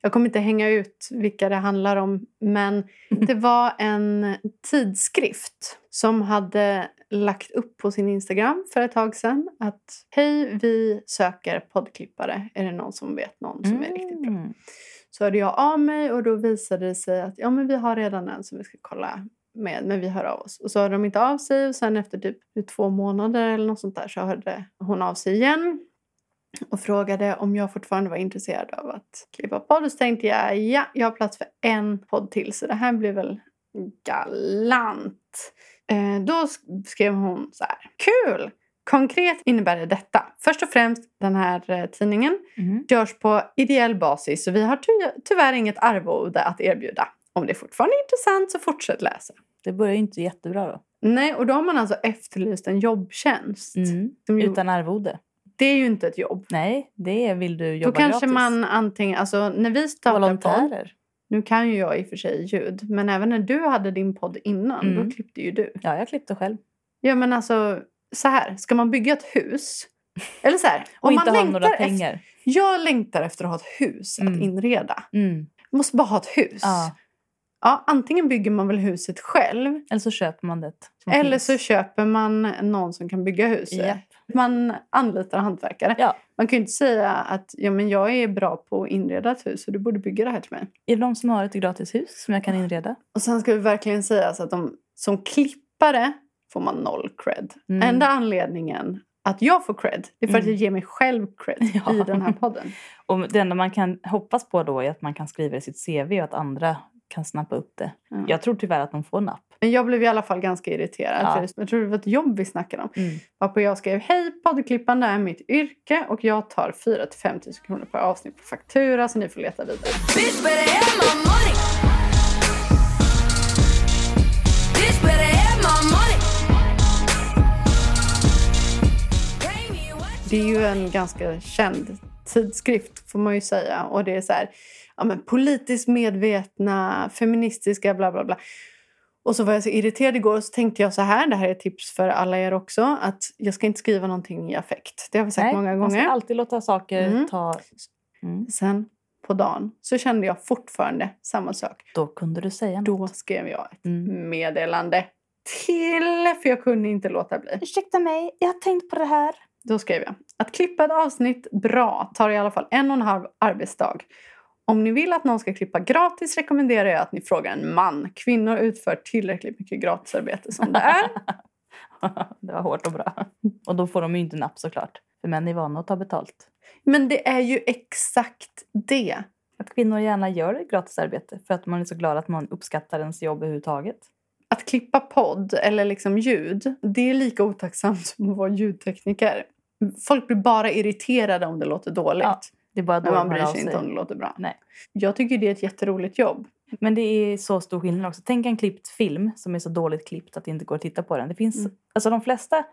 Jag kommer inte hänga ut vilka det handlar om, men det var en tidskrift som hade lagt upp på sin Instagram för ett tag sedan att hej, vi söker poddklippare. Är det någon som vet någon som är riktigt bra? Mm. Så hörde jag av mig och då visade det sig att ja, men vi har redan en som vi ska kolla med, men vi hör av oss. Och så hörde de inte av sig och sen efter typ två månader eller något sånt där så hörde hon av sig igen och frågade om jag fortfarande var intresserad av att klippa podd. Och så tänkte jag ja, jag har plats för en podd till så det här blir väl galant. Eh, då sk- skrev hon så här. Kul! Konkret innebär det detta. Först och främst den här eh, tidningen Mm. görs på ideell basis så vi har ty- tyvärr inget arvode att erbjuda. Om det fortfarande är intressant så fortsätt läsa. Det börjar ju inte jättebra då. Nej, och då har man alltså efterlyst en jobbtjänst. Mm. Utan arvode. Det är ju inte ett jobb. Nej, det vill du Då jobba kanske gratis. man antingen, alltså när vi startar podd, nu kan ju jag i och för sig ljud, men även när du hade din podd innan, Mm. då klippte ju du. Ja, jag klippte själv. Ja men alltså, så här, ska man bygga ett hus, eller så här, Och inte man ha några efter, pengar. jag längtar efter att ha ett hus att Mm. inreda. Mm. Måste bara ha ett hus. Ja. Ja, antingen bygger man väl huset själv Eller så köper man det. eller finns. så köper man någon som kan bygga huset. Japp. Man anlitar hantverkare. Ja. Man kan ju inte säga att ja, men jag är bra på att inreda ett hus och du borde bygga det här till mig. Är det någon som har ett gratis hus som jag kan inreda? Och sen ska vi verkligen säga så att de, som klippare får man noll cred. Mm. Enda anledningen att jag får cred det är för att Mm. jag ger mig själv cred Ja. i den här podden. Och det enda man kan hoppas på då är att man kan skriva i sitt CV och att andra kan snappa upp det. Ja. Jag tror tyvärr att de får napp. Men jag blev i alla fall ganska irriterad. Ja. För jag tror det var ett jobb vi snackade om. Mm. Varpå jag skrev hej poddklippande är mitt yrke och jag tar 4 till 5 000 kronor per avsnitt på faktura så ni får leta vidare. Det är ju en ganska känd tidskrift får man ju säga. Och det är så här, ja, men politiskt medvetna, feministiska bla bla bla. Och så var jag så irriterad igår och så tänkte jag så här, det här är ett tips för alla er också, att jag ska inte skriva någonting i affekt. Det har vi sagt Nej, många Man ska gånger. alltid låta saker Mm. ta... Mm. Sen på dagen så kände jag fortfarande samma sak. Då kunde du säga något. Då skrev jag ett Mm. meddelande till, för jag kunde inte låta bli. Ursäkta mig, jag har tänkt på det här. Då skrev jag att klippa ett avsnitt bra tar i alla fall en och en halv arbetsdag. Om ni vill att någon ska klippa gratis rekommenderar jag att ni frågar en man. Kvinnor utför tillräckligt mycket gratisarbete som det är. det var hårt och bra. Och då får de ju inte napp såklart. För män är vana att ta betalt. Men det är ju exakt det. Att kvinnor gärna gör gratisarbete för att man är så glad att man uppskattar ens jobb överhuvudtaget. Att klippa podd eller liksom ljud, det är lika otacksamt som att vara ljudtekniker. Folk blir bara irriterade om det låter dåligt. Ja, Det är bara då men man bryr sig inte om det låter bra. Nej. Jag tycker det är ett jätteroligt jobb. Men det är så stor skillnad också. Tänk en klippt film som är så dåligt klippt att det inte går att titta på den. Det finns, Mm. alltså de flesta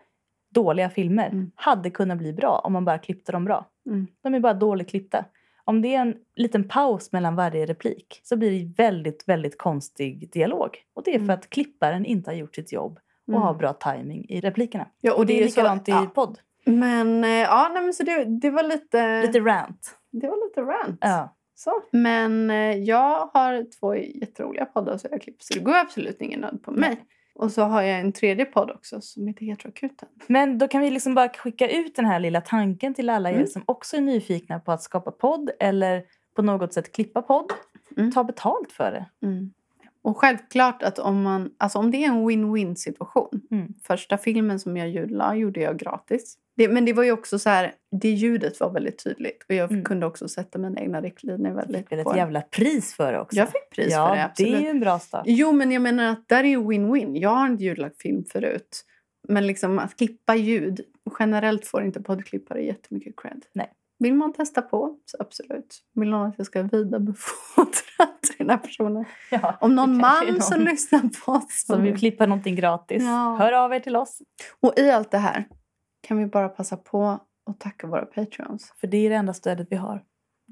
dåliga filmer Mm. hade kunnat bli bra om man bara klippte dem bra. Mm. De är bara dåligt klippta. Om det är en liten paus mellan varje replik så blir det väldigt, väldigt konstig dialog. Och det är för Mm. att klipparen inte har gjort sitt jobb och Mm. har bra timing i replikerna. Ja, Och det är så- likadant i ja. podd. Men eh, ja, nej, men så det, det var lite... Lite rant. Det var lite rant. Ja. Så. Men eh, jag har två jätteroliga poddar så jag klipper så det går absolut ingen nöd på mig. Nej. Och så har jag en tredje podd också som heter Heteroakuten. Men då kan vi liksom bara skicka ut den här lilla tanken till alla er Mm. som också är nyfikna på att skapa podd eller på något sätt klippa podd. Mm. Ta betalt för det. Mm. Och självklart att om, man, alltså om det är en win-win situation. Mm. Första filmen som jag ljudla gjorde jag gratis. Det, men det var ju också så här, det ljudet var väldigt tydligt. Och jag Mm. kunde också sätta mina egna riktlinjer väldigt på ett jävla pris för det också. Jag fick pris ja, för det, absolut. det är ju en bra start. Jo, men jag menar att där är ju win-win. Jag har inte ljudlagt film förut. Men liksom att klippa ljud, generellt får inte poddklippare jättemycket cred. Nej. Vill man testa på, så absolut. Vill någon att jag ska vidarebefordra till den här personen? Ja, Om någon man som någon lyssnar på oss. som vill klippa någonting gratis. Ja. Hör av er till oss. Och i allt det här kan vi bara passa på att tacka våra patreons. För det är det enda stödet vi har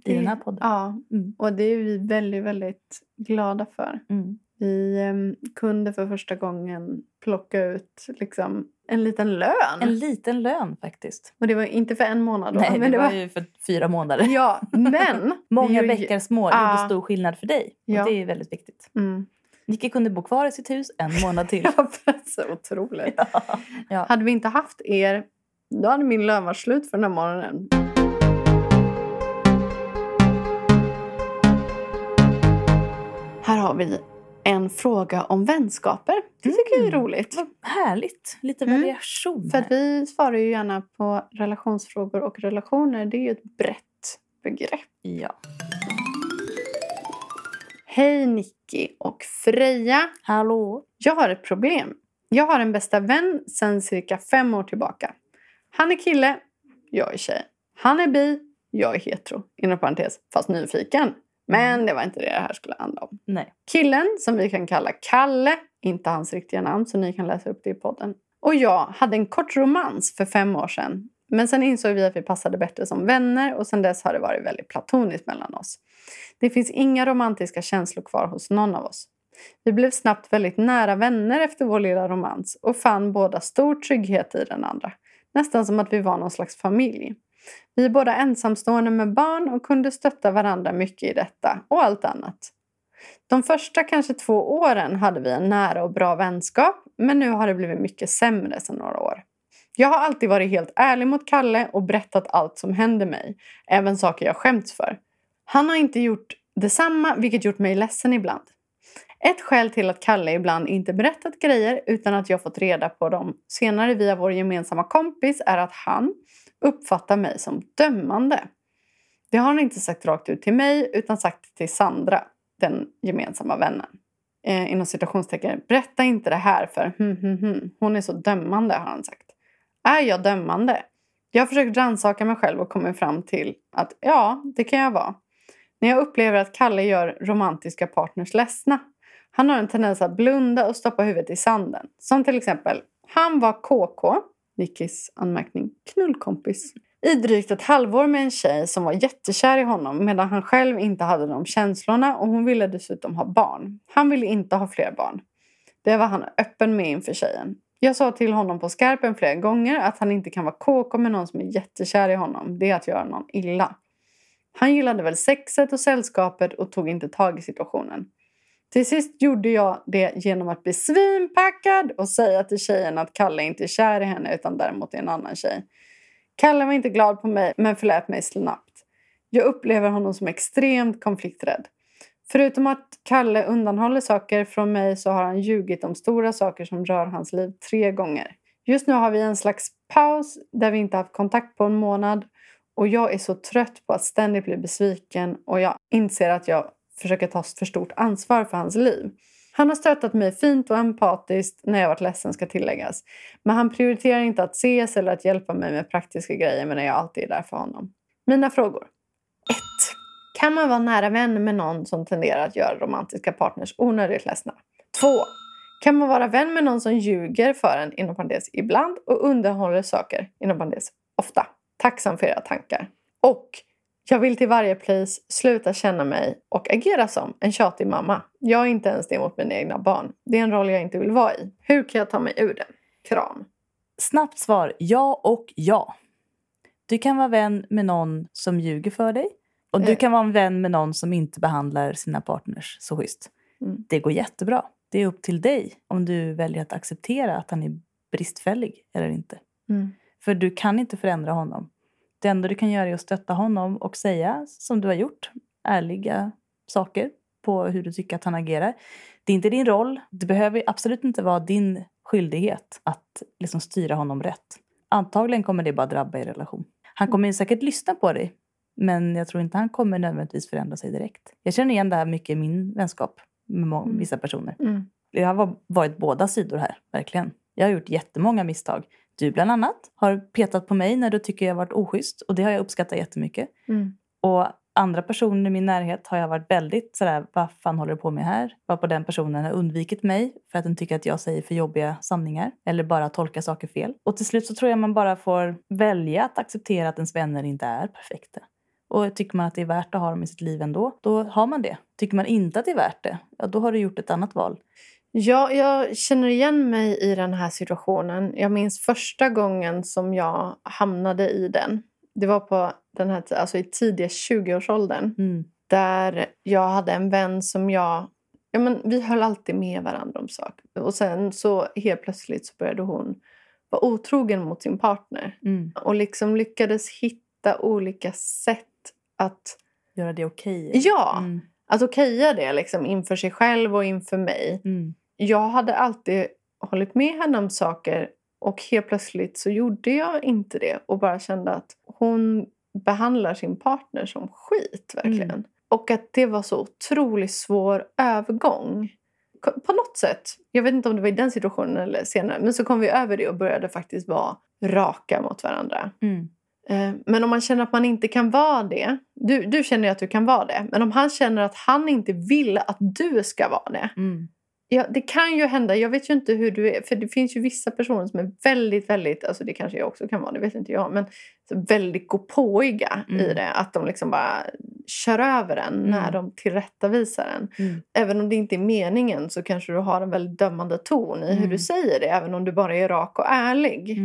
i Det- den här podden. Ja, Mm. och det är vi väldigt, väldigt glada för. Mm. Vi em, kunde för första gången plocka ut liksom, en liten lön. En liten lön faktiskt. Och det var inte för en månad då. Nej, men det var ju för fyra månader. Ja, men... Många bäckar små Ja. gjorde stor skillnad för dig. Ja. Och det är väldigt viktigt. Mm. Nicke kunde bo kvar i sitt hus en månad till. Ja, så otroligt. Ja. Hade vi inte haft er, då hade min lön varit slut för den här morgonen. Här har vi en fråga om vänskaper. Det tycker jag är Mm. roligt. Vad härligt. Lite Mm. variation För att vi svarar ju gärna på relationsfrågor och relationer. Det är ju ett brett begrepp. Ja. Hej Nicky och Freja. Hallå? Jag har ett problem. Jag har en bästa vän sedan cirka fem år tillbaka. Han är kille, jag är tjej. Han är bi, jag är hetero. Inom parentes, fast nyfiken. Men det var inte det det här skulle handla om. Nej. Killen, som vi kan kalla Kalle, inte hans riktiga namn så ni kan läsa upp det i podden. Och jag hade en kort romans för fem år sedan. Men sen insåg vi att vi passade bättre som vänner och sen dess har det varit väldigt platoniskt mellan oss. Det finns inga romantiska känslor kvar hos någon av oss. Vi blev snabbt väldigt nära vänner efter vår lilla romans och fann båda stor trygghet i den andra. Nästan som att vi var någon slags familj. Vi är båda ensamstående med barn och kunde stötta varandra mycket i detta och allt annat. De första kanske två åren hade vi en nära och bra vänskap men nu har det blivit mycket sämre sedan några år. Jag har alltid varit helt ärlig mot Kalle och berättat allt som händer mig, även saker jag skämts för. Han har inte gjort detsamma, vilket gjort mig ledsen ibland. Ett skäl till att Kalle ibland inte berättat grejer utan att jag fått reda på dem senare via vår gemensamma kompis är att han uppfattar mig som dömande. Det har han inte sagt rakt ut till mig utan sagt till Sandra. den gemensamma vännen. Eh, inom citationstecken. Berätta inte det här för hm, hm, hm. hon är så dömande har han sagt. Är jag dömande? Jag har försökt rannsaka mig själv och kommit fram till att ja, det kan jag vara. När jag upplever att Kalle gör romantiska partners ledsna. Han har en tendens att blunda och stoppa huvudet i sanden. Som till exempel, han var KK, Nickis anmärkning, knullkompis. I drygt ett halvår med en tjej som var jättekär i honom medan han själv inte hade de känslorna och hon ville dessutom ha barn. Han ville inte ha fler barn. Det var han öppen med inför tjejen. Jag sa till honom på skarpen flera gånger att han inte kan vara KK med någon som är jättekär i honom. Det är att göra någon illa. Han gillade väl sexet och sällskapet och tog inte tag i situationen. Till sist gjorde jag det genom att bli svinpackad och säga till tjejen att Kalle inte är kär i henne utan däremot i en annan tjej. Kalle var inte glad på mig men förlät mig snabbt. Jag upplever honom som extremt konflikträdd. Förutom att Kalle undanhåller saker från mig så har han ljugit om stora saker som rör hans liv tre gånger. Just nu har vi en slags paus där vi inte haft kontakt på en månad och jag är så trött på att ständigt bli besviken och jag inser att jag försöka ta för stort ansvar för hans liv. Han har stöttat mig fint och empatiskt när jag varit ledsen ska tilläggas. Men han prioriterar inte att ses eller att hjälpa mig med praktiska grejer medan jag alltid är där för honom. Mina frågor. 1. Kan man vara nära vän med någon som tenderar att göra romantiska partners onödigt ledsna? 2. Kan man vara vän med någon som ljuger för en inom parentes ibland och underhåller saker inom parentes ofta? Tacksam för era tankar. Och jag vill till varje pris sluta känna mig och agera som en tjatig mamma. Jag är inte ens det mot mina egna barn. Det är en roll jag inte vill vara i. Hur kan jag ta mig ur den? Kram. Snabbt svar ja och ja. Du kan vara vän med någon som ljuger för dig. Och du Eh. kan vara en vän med någon som inte behandlar sina partners så schysst. Mm. Det går jättebra. Det är upp till dig om du väljer att acceptera att han är bristfällig eller inte. Mm. För du kan inte förändra honom. Det enda du kan göra är att stötta honom och säga, som du har gjort, ärliga saker på hur du tycker att han agerar. Det är inte din roll. Det behöver absolut inte vara din skyldighet att liksom styra honom rätt. Antagligen kommer det bara drabba er relation. Han kommer säkert lyssna på dig, men jag tror inte han kommer nödvändigtvis förändra sig direkt. Jag känner igen det här mycket i min vänskap med Mm. vissa personer. Mm. Jag har va- varit båda sidor här, verkligen. Jag har gjort jättemånga misstag. Du bland annat har petat på mig när du tycker jag varit oschysst och det har jag uppskattat jättemycket. Mm. Och andra personer i min närhet har jag varit väldigt sådär, vad fan håller du på med här? Varpå den personen har undvikit mig för att den tycker att jag säger för jobbiga sanningar eller bara tolkar saker fel. Och till slut så tror jag man bara får välja att acceptera att ens vänner inte är perfekta. Och tycker man att det är värt att ha dem i sitt liv ändå, då har man det. Tycker man inte att det är värt det, ja, då har du gjort ett annat val. Ja, jag känner igen mig i den här situationen. Jag minns första gången som jag hamnade i den. Det var på den här, alltså i tidiga 20-årsåldern. Mm. Där jag hade en vän som jag... Ja, men vi höll alltid med varandra om saker. Och sen så helt plötsligt så började hon vara otrogen mot sin partner. Mm. Och liksom lyckades hitta olika sätt att, Göra det okej. Ja. Mm. Att okeja det liksom inför sig själv och inför mig. Mm. jag hade alltid hållit med henne om saker och helt plötsligt så gjorde jag inte det och bara kände att hon behandlar sin partner som skit verkligen. Mm. Och att det var så otroligt svår övergång. På något sätt, jag vet inte om det var i den situationen eller senare, men så kom vi över det och började faktiskt vara raka mot varandra. Mm. Eh, Men om man känner att man inte kan vara det, du, du känner att du kan vara det, men om han känner att han inte vill att du ska vara det, Mm. Ja, det kan ju hända. Jag vet ju inte hur du är. För det finns ju vissa personer som är väldigt, väldigt, alltså det kanske jag också kan vara, det vet inte jag, men väldigt gåpåiga i Mm. det. Att de liksom bara kör över en när Mm. de tillrättavisar en. Mm. Även om det inte är meningen så kanske du har en väldigt dömande ton i hur Mm. du säger det, även om du bara är rak och ärlig.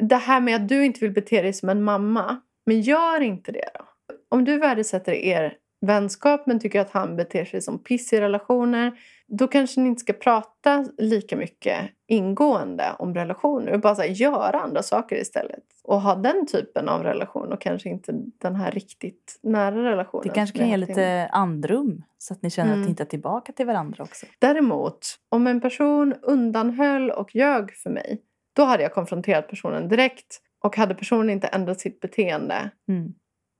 Mm. Det här med att du inte vill bete dig som en mamma, men gör inte det då. Om du värdesätter er vänskap men tycker att han beter sig som piss i relationer då kanske ni inte ska prata lika mycket ingående om relationer och bara så här, göra andra saker istället. Och ha den typen av relation och kanske inte den här riktigt nära relationen. Det kanske kan ge lite andrum så att ni känner Mm. att ni hittar tillbaka till varandra också. Däremot, om en person undanhöll och ljög för mig då hade jag konfronterat personen direkt och hade personen inte ändrat sitt beteende Mm.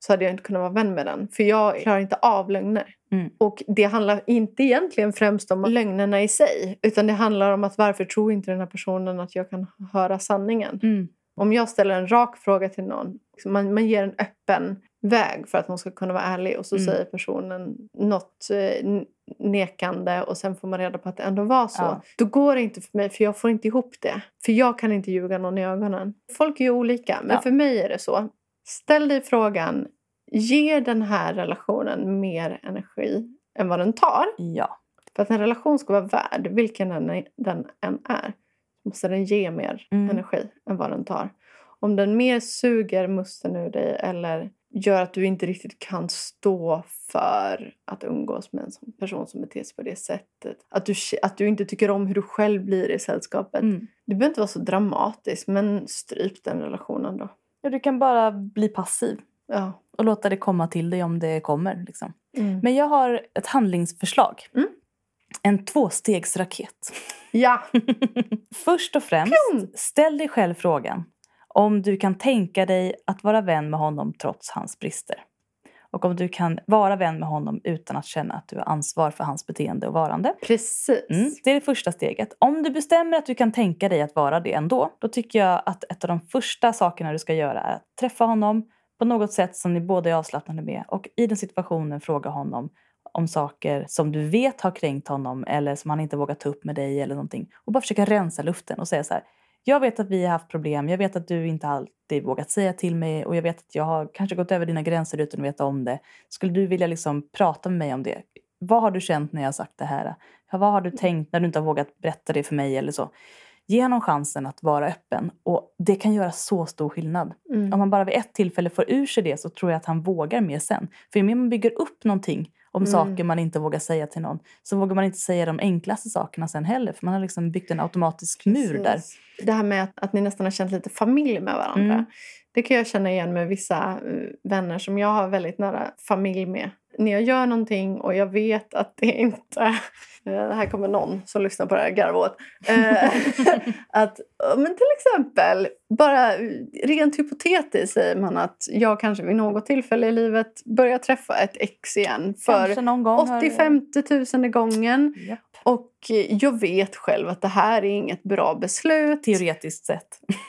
så hade jag inte kunnat vara vän med den. För jag klarar inte av lögner. Mm. Och det handlar inte egentligen främst om lögnerna i sig. Utan det handlar om att varför tror inte den här personen att jag kan höra sanningen? Mm. Om jag ställer en rak fråga till någon, man, man ger en öppen väg för att hon ska kunna vara ärlig och så Mm. säger personen något eh, nekande och sen får man reda på att det ändå var så. Ja. Då går det inte för mig för jag får inte ihop det. För jag kan inte ljuga någon i ögonen. Folk är ju olika men Ja. för mig är det så. Ställ dig frågan, ger den här relationen mer energi än vad den tar? Ja. För att en relation ska vara värd, vilken den, den än är, måste den ge mer Mm. energi än vad den tar. Om den mer suger musten ur dig eller gör att du inte riktigt kan stå för att umgås med en person som beter sig på det sättet. Att du, att du inte tycker om hur du själv blir i sällskapet. Mm. Det behöver inte vara så dramatiskt, men stryp den relationen då. ja. Du kan bara bli passiv Ja. och låta det komma till dig om det kommer. Liksom. Mm. Men jag har ett handlingsförslag. Mm. En tvåstegsraket. Ja! Först och främst, ställ dig själv frågan om du kan tänka dig att vara vän med honom trots hans brister. Och om du kan vara vän med honom utan att känna att du har ansvar för hans beteende och varande. Precis. Mm, det är det första steget. Om du bestämmer att du kan tänka dig att vara det ändå, då tycker jag att ett av de första sakerna du ska göra är att träffa honom på något sätt som ni båda är avslappnade med och i den situationen fråga honom om saker som du vet har kränkt honom eller som han inte vågat ta upp med dig eller någonting. Och bara försöka rensa luften och säga så här. Jag vet att vi har haft problem, jag vet att du inte alltid vågat säga till mig och jag vet att jag har kanske gått över dina gränser utan att veta om det. Skulle du vilja liksom prata med mig om det? Vad har du känt när jag har sagt det här? Vad har du tänkt när du inte har vågat berätta det för mig eller så? Ge honom chansen att vara öppen och det kan göra så stor skillnad. Mm. Om man bara vid ett tillfälle får ur sig det så tror jag att han vågar mer sen. För ju mer man bygger upp någonting om Mm. saker man inte vågar säga till någon så vågar man inte säga de enklaste sakerna sen heller. För man har liksom byggt en automatisk mur där. Precis. Det här med att, att ni nästan har känt lite familj med varandra. Mm. Det kan jag känna igen med vissa eh, vänner som jag har väldigt nära familj med. När jag gör någonting och jag vet att det inte... eh, här kommer någon som lyssnar på det här garva åt. Eh, att, men till exempel, bara rent hypotetiskt säger man att jag kanske vid något tillfälle i livet börjar träffa ett ex igen. För Kanske någon gång. har- 80-50 tusen gången. Japp. Och jag vet själv att det här är inget bra beslut. Teoretiskt sett.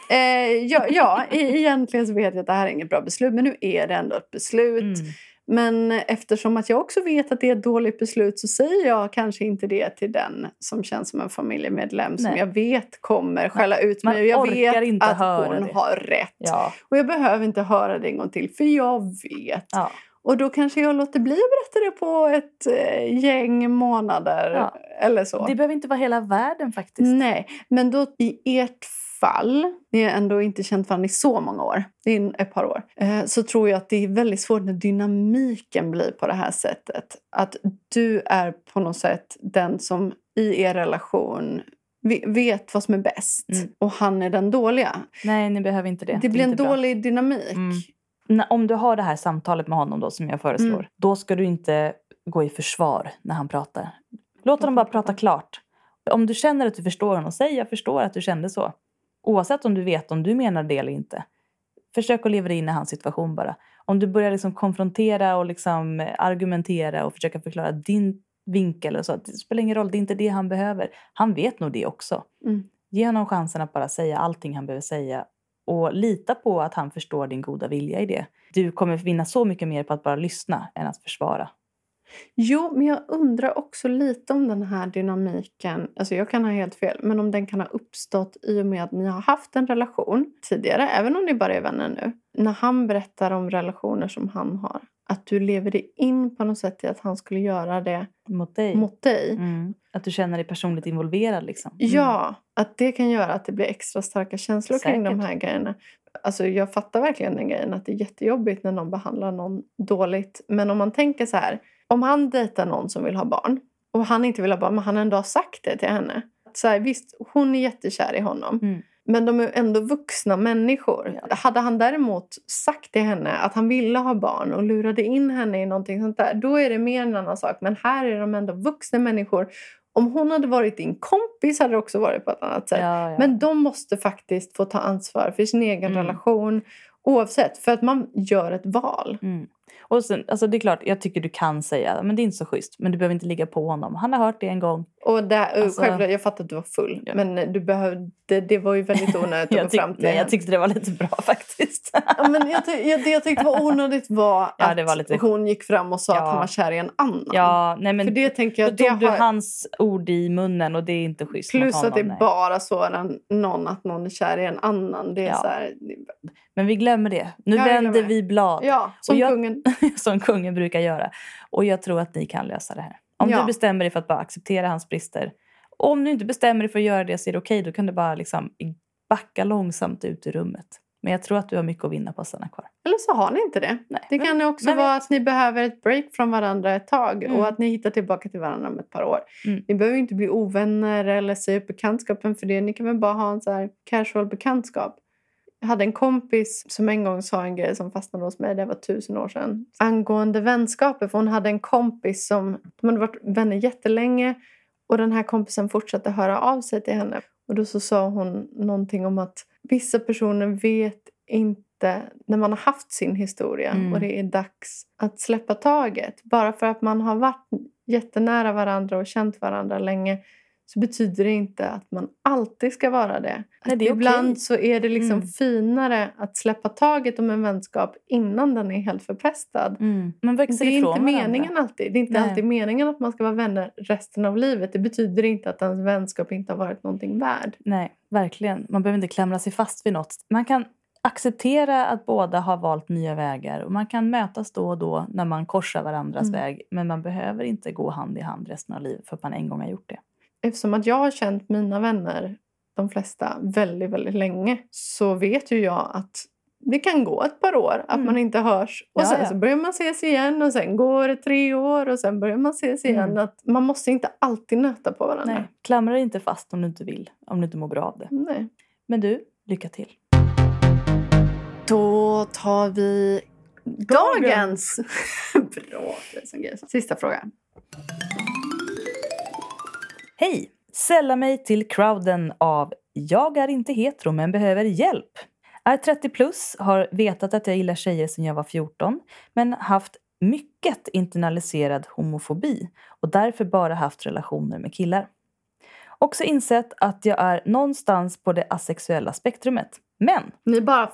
Eh, ja, ja, e- egentligen så vet jag att det här är inget bra beslut. Men nu är det ändå ett beslut. Mm. Men eftersom att jag också vet att det är ett dåligt beslut så säger jag kanske inte det till den som känns som en familjemedlem som Nej. jag vet kommer skälla ut mig. Jag vet att hon det. har rätt. Ja. Och jag behöver inte höra det en gång till för jag vet. ja. Och då kanske jag låter bli att berätta det på ett eh, gäng månader Ja. eller så. Det behöver inte vara hela världen faktiskt. Nej, men då i ert fall, ni har ändå inte känt varandra i så många år, det är ett par år, eh, så tror jag att det är väldigt svårt när dynamiken blir på det här sättet. Att du är på något sätt den som i er relation ve- vet vad som är bäst Mm. och han är den dåliga. Nej, ni behöver inte det. Det, är blir en inte bra. dålig dynamik. Mm. Om du har det här samtalet med honom då som jag föreslår. Mm. Då ska du inte gå i försvar när han pratar. Låt honom bara prata klart. Om du känner att du förstår honom, säg jag förstår att du kände så. Oavsett om du vet om du menar det eller inte. Försök att leva dig in i hans situation bara. Om du börjar liksom konfrontera och liksom eh, argumentera och försöka förklara din vinkel och så. Det spelar ingen roll, det är inte det han behöver. Han vet nog det också. Mm. Ge honom chansen att bara säga allting han behöver säga och lita på att han förstår din goda vilja i det. Du kommer vinna så mycket mer på att bara lyssna än att försvara. Jo, men jag undrar också lite om den här dynamiken. Alltså jag kan ha helt fel, men om den kan ha uppstått i och med att ni har haft en relation tidigare, även om ni bara är vänner nu. När han berättar om relationer som han har, att du lever dig in på något sätt i att han skulle göra det Mot dig. mot dig. Mm. Att du känner dig personligt involverad liksom. Mm. Ja, att det kan göra att det blir extra starka känslor kring de Säkert. här grejerna. Alltså jag fattar verkligen den grejen att det är jättejobbigt när någon behandlar någon dåligt. Men om man tänker så här, om han dejtar någon som vill ha barn och han inte vill ha barn men han ändå har sagt det till henne. Så här, visst, hon är jättekär i honom. Mm. Men de är ändå vuxna människor. Hade han däremot sagt till henne att han ville ha barn och lurade in henne i någonting sånt där, då är det mer en annan sak. Men här är de ändå vuxna människor. Om hon hade varit din kompis hade det också varit på ett annat sätt. Ja, ja. Men de måste faktiskt få ta ansvar för sin egen Mm. relation. Oavsett, för att man gör ett val. Mm. Och sen, alltså det är klart, jag tycker du kan säga men det är inte så schysst. Men du behöver inte ligga på honom. Han har hört det en gång. Och där, Alltså- självklart, jag fattar att du var full. Ja. Men du behövde, det var ju väldigt onödigt att gå fram till nej, jag tyckte det var lite bra faktiskt. Ja, men jag, jag, det jag tyckte var onödigt var Ja, att det var lite- hon gick fram och sa Ja. att han var kär i en annan. ja, nej men För det tänker då jag, det tog du har, hans ord i munnen och det är inte schysst mot plus honom. att det nej. bara så när någon, att någon är kär i en annan. Det är Ja. så här, Men vi glömmer det. Nu Ja, jag vänder vi blad. ja, som jag- kungen. som kungen brukar göra. Och jag tror att ni kan lösa det här. Om Ja. du bestämmer dig för att bara acceptera hans brister. Och om du inte bestämmer dig för att göra det så är det okej. Då kan du bara liksom backa långsamt ut ur rummet. Men jag tror att du har mycket att vinna på att stanna kvar. Eller så har ni inte det. Nej. Det men- kan ju också vem vara att ni behöver ett break från varandra ett tag Mm. och att ni hittar tillbaka till varandra om ett par år. Mm. Ni behöver ju inte bli ovänner eller säga upp bekantskapen för det. Ni kan väl bara ha en så här casual bekantskap. Jag hade en kompis som en gång sa en grej som fastnade hos mig, det var tusen år sedan, angående vänskaper. För hon hade en kompis som, de hade varit vänner jättelänge och den här kompisen fortsatte höra av sig till henne. Och då så sa hon någonting om att vissa personer vet inte när man har haft sin historia Mm. och det är dags att släppa taget. Bara för att man har varit jättenära varandra och känt varandra länge så betyder det inte att man alltid ska vara det. Nej, det är ibland okej. så är det liksom Mm. finare att släppa taget om en vänskap innan den är helt förpestad. Man Det växer är ifrån inte varandra. meningen alltid. Det är inte Nej. alltid meningen att man ska vara vänner resten av livet. Det betyder inte att ens vänskap inte har varit någonting värd. Nej, verkligen. Man behöver inte klamra sig fast vid något. Man kan acceptera att båda har valt nya vägar och man kan mötas då och då när man korsar varandras Mm. väg. Men man behöver inte gå hand i hand resten av livet för att man en gång har gjort det. Eftersom att jag har känt mina vänner, de flesta, väldigt, väldigt länge så vet ju jag att det kan gå ett par år att Mm. man inte hörs. Och Ja, sen ja. så börjar man ses igen och sen går det tre år och sen börjar man ses igen. Mm. Att man måste inte alltid nöta på varandra. Nej, klamra dig inte fast om du inte vill, om du inte mår bra av det. Nej. Men du, lycka till. Då tar vi dagens... Bra. Sista fråga. Hej! Sälla mig till crowden av Jag är inte hetero men behöver hjälp. Är 30 plus, har vetat att jag gillar tjejer sedan jag var 14 men haft mycket internaliserad homofobi och därför bara haft relationer med killar. Också insett att jag är någonstans på det asexuella spektrumet. Men Ni bara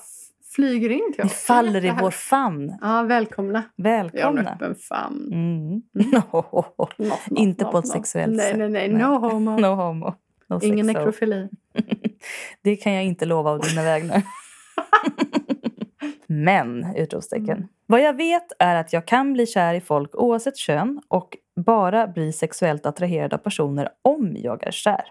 flyger in till ni oss. faller i vår famn. Ja, välkomna. Vi har en Välkomna! öppen famn. Mm. Noff, noff, Inte noff, på ett sexuellt sätt. Nej, nej, Nej. No homo. No homo. No Ingen nekrofili. Det kan jag inte lova av dina vägnar. Men! Utropstecken. Mm. Vad jag vet är att jag kan bli kär i folk oavsett kön och bara bli sexuellt attraherad av personer om jag är kär.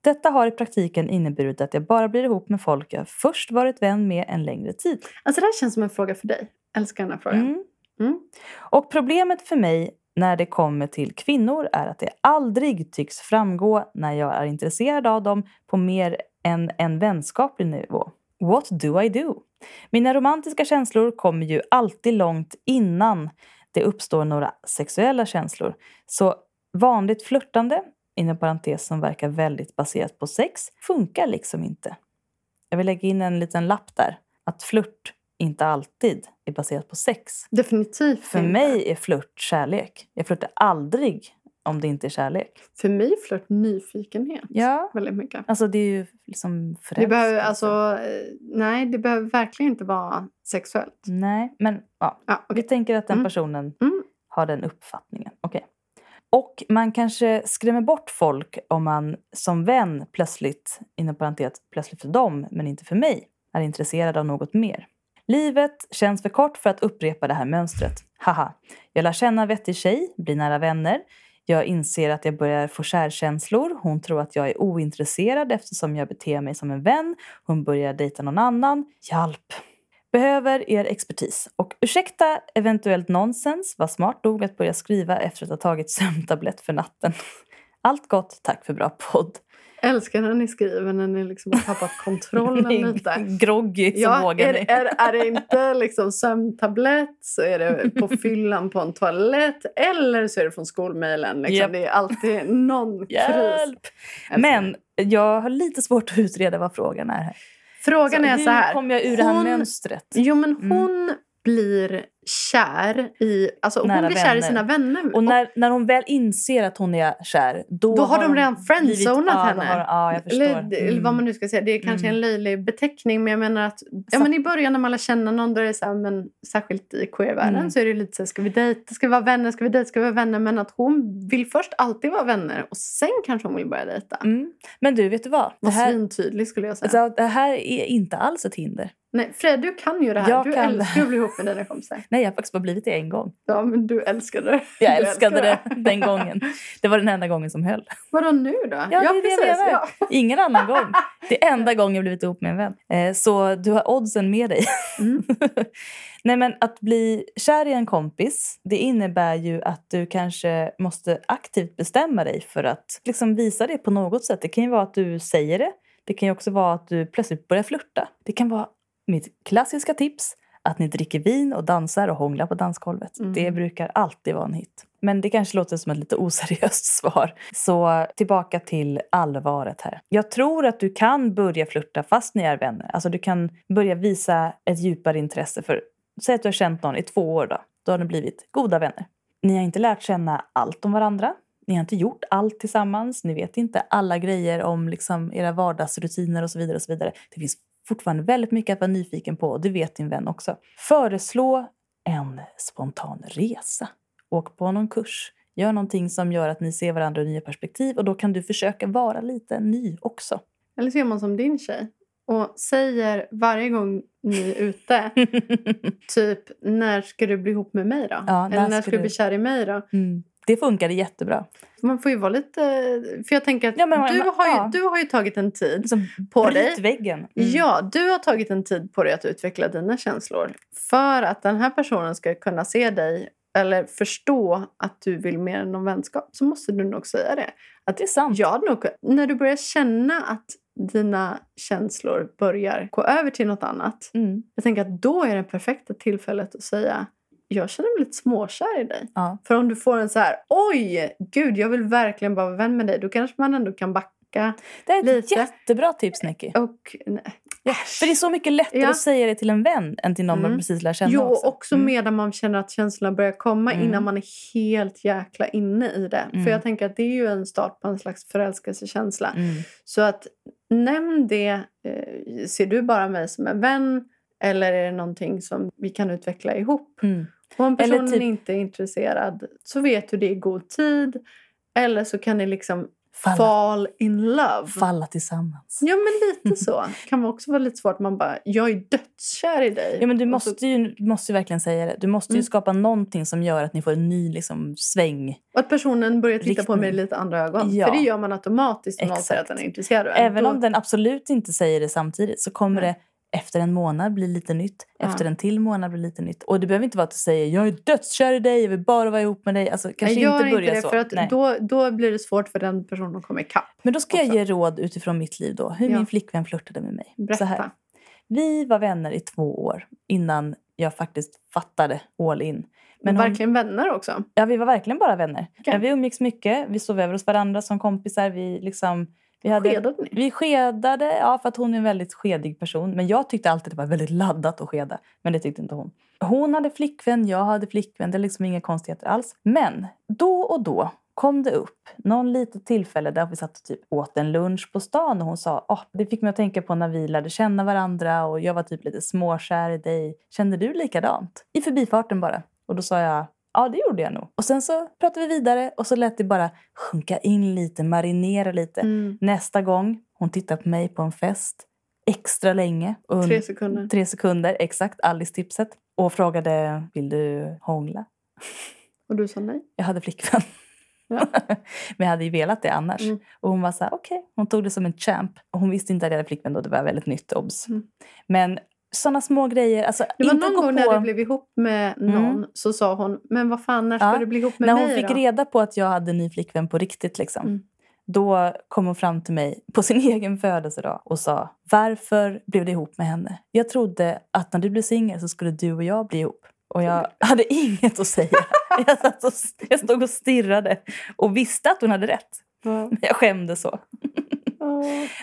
Detta har i praktiken inneburit att jag bara blir ihop med folk jag först varit vän med en längre tid. Alltså det här känns som en fråga för dig. Älskar den här frågan. Mm. Mm. Och problemet för mig när det kommer till kvinnor är att det aldrig tycks framgå när jag är intresserad av dem på mer än en vänskaplig nivå. What do I do? Mina romantiska känslor kommer ju alltid långt innan det uppstår några sexuella känslor. Så vanligt flörtande, inom parentes som verkar väldigt baserat på sex, funkar liksom inte. Jag vill lägga in en liten lapp där. Att flört inte alltid är baserat på sex. Definitivt För inte. mig är flört kärlek. Jag flörtar aldrig om det inte är kärlek. För mig är flört nyfikenhet. Ja. Väldigt mycket. Alltså det är ju liksom Det förälskelse. behöver, alltså, eh, nej, det behöver verkligen inte vara sexuellt. Nej, men ja. Ja, Vi okej. tänker att den Mm. personen Mm. har den uppfattningen. Okej. Och man kanske skrämmer bort folk om man som vän plötsligt, inom parentes, plötsligt för dem, men inte för mig, är intresserad av något mer. Livet känns för kort för att upprepa det här mönstret. Haha. Jag lär känna en vettig tjej, blir nära vänner. Jag inser att jag börjar få kärkänslor. Hon tror att jag är ointresserad eftersom jag beter mig som en vän. Hon börjar dejta någon annan. Hjälp! Behöver er expertis. Ursäkta eventuellt nonsens, var smart nog att börja skriva efter att ha tagit sömntablett för natten. Allt gott, tack för bra podd. Älskar när ni skriver när ni liksom har tappat kontrollen lite. Groggy så Ja, vågar är, ni. är, är det inte liksom sömntablett så är det på fyllan på en toalett eller så är det från skolmejlen. Liksom. Japp. Det är alltid någon kris. Men jag har lite svårt att utreda vad frågan är här. Frågan är hur så här. kommer jag ur det här Hon- mönstret? Jo, men Mm. Blir kär i, alltså hon blir kär i sina vänner. Och när, när hon väl inser att hon är kär, då, Då har de redan friendzonat ja, henne. Har, ja, jag förstår. eller, eller vad Mm. man nu ska säga. Det är kanske Mm. en löjlig beteckning men jag menar att ja, men i början när man lär känna någon då är det så här, men särskilt i queer-världen Mm. så är det lite så här, ska vi dejta, ska vi vara vänner, ska vi dejta, ska vi vara vänner men att hon vill först alltid vara vänner och sen kanske hon vill börja dejta. Mm. Men du, vet du vad? Det Var här, svintydlig skulle jag säga. alltså, det här är inte alls ett hinder. Nej, Fred, du kan ju det här. Jag du kan det älskar att bli ihop med dina kompisar. Nej, jag har faktiskt bara blivit det en gång. Ja, men du älskade det. Jag älskade älskar det den gången. Det var den enda gången som höll. Vadå nu då? Ja, det är det jag menar. Ja. Ingen annan gång. Det är enda gången jag blivit ihop med en vän. Eh, så du har oddsen med dig. Mm. Nej, men att bli kär i en kompis, det innebär ju att du kanske måste aktivt bestämma dig för att liksom visa det på något sätt. Det kan ju vara att du säger det. Det kan ju också vara att du plötsligt börjar flirta. Det kan vara mitt klassiska tips, att ni dricker vin och dansar och hånglar på dansgolvet. Mm. Det brukar alltid vara en hit. Men det kanske låter som ett lite oseriöst svar. Så tillbaka till allvaret här. Jag tror att du kan börja flirta fast ni är vänner. Alltså du kan börja visa ett djupare intresse för Säg att du har känt någon i två år då. Då har ni blivit goda vänner. Ni har inte lärt känna allt om varandra. Ni har inte gjort allt tillsammans. Ni vet inte alla grejer om liksom era vardagsrutiner och så vidare. och så vidare. Det finns fortfarande väldigt mycket att vara nyfiken på och det vet din vän också. Föreslå en spontan resa. Åk på någon kurs. Gör någonting som gör att ni ser varandra ur nya perspektiv och då kan du försöka vara lite ny också. Eller så gör man som din tjej och säger varje gång ni är ute typ när ska du bli ihop med mig då? Ja, när Eller när ska ska du bli kär i mig då? Mm. Det funkade jättebra. Man får ju vara lite... För jag tänker att Ja, men- du, men- har ju, ja. du har ju tagit en tid Liksom, På dig? väggen. Mm. Ja, du har tagit en tid på dig att utveckla dina känslor. För att den här personen ska kunna se dig eller förstå att du vill mer än någon vänskap så måste du nog säga det. Att Det är sant. hade nog, när du börjar känna att dina känslor börjar gå över till något annat. Mm. Jag tänker att då är det perfekta tillfället att säga jag känner mig lite småkär i dig. Ja. För om du får en så här, oj, gud, jag vill verkligen bara vara vän med dig. Då kanske man ändå kan backa. Det är ett Lite. jättebra tips, Nicky. Och, nej. Ja, för det är så mycket lättare Ja. att säga det till en vän än till någon Mm. man precis lär känna Jo, också. också Mm. medan man känner att känslorna börjar komma Mm. innan man är helt jäkla inne i det. Mm. För jag tänker att det är ju en start på en slags förälskelsekänsla. Mm. Så att nämn det. Eh, ser du bara mig som en vän? Eller är det någonting som vi kan utveckla ihop? Om Eller personen typ- inte är intresserad så vet du det i god tid. Eller så kan ni liksom Falla. fall in love. Falla tillsammans. Ja, men lite så. kan vara också vara lite svårt. Man bara, jag är dödskär i dig. Ja, men du måste så, ju, du måste ju verkligen säga det. Du måste ju Mm. skapa någonting som gör att ni får en ny liksom, sväng. och att personen börjar titta på riktning. mig i lite andra ögon. Ja. För det gör man automatiskt om någon säger att den är intresserad. Även Då- om den absolut inte säger det samtidigt så kommer Nej. det efter en månad bli lite nytt. Ja. Efter en till månad bli lite nytt. Och det behöver inte vara att du säger jag är dödskär i dig, jag vill bara vara ihop med dig. Alltså, kanske Nej, inte börja det, så. För att Nej. då, då blir det svårt för den personen att komma ikapp. Men då ska jag också. ge råd utifrån mitt liv då. Hur Ja. min flickvän flörtade med mig. Berätta. Så här. Vi var vänner i två år innan jag faktiskt fattade all in. Men hon, Verkligen vänner också. ja, vi var verkligen bara vänner. Okej. Ja, vi umgicks mycket. Vi sov över hos varandra som kompisar. Vi, liksom, vi, hade, Skedade ni? vi skedade, ja, för att hon är en väldigt skedig person. Men jag tyckte alltid det var väldigt laddat att skeda. Men det tyckte inte hon. Hon hade flickvän, jag hade flickvän. Det är liksom inga konstigheter alls. Men då och då kom det upp någon litet tillfälle där vi satt och typ åt en lunch på stan och hon sa oh, det fick mig att tänka på när vi lärde känna varandra och jag var typ lite småkär i dig. Kände du likadant? I förbifarten bara. Och då sa jag Ja, det gjorde jag nog. Och sen så pratade vi vidare och så lät det bara sjunka in lite, marinera lite. Mm. Nästa gång hon tittade på mig på en fest extra länge. und- Tre sekunder. Tre sekunder, exakt. Alice-tipset. Och frågade, vill du hångla? Och du sa nej? Jag hade flickvän. Ja. Men jag hade ju velat det annars. Mm. Och hon var så här, okej. Hon tog det som en champ. Och hon visste inte att jag hade flickvän då. Det var väldigt nytt, obs. Mm. Men sådana små grejer. Alltså, Det var inte någon gå gång på... när du blev ihop med någon Mm. så sa hon, men vad fan, när ska Ja, du bli ihop med när mig hon fick då? reda på att jag hade en ny flickvän på riktigt liksom. Mm. Då kom hon fram till mig på sin egen födelsedag och sa Varför blev du ihop med henne? Jag trodde att när du blev singel så skulle du och jag bli ihop. Och jag hade inget att säga. Jag, satt och, jag stod och stirrade och visste att hon hade rätt. Men jag skämdes så.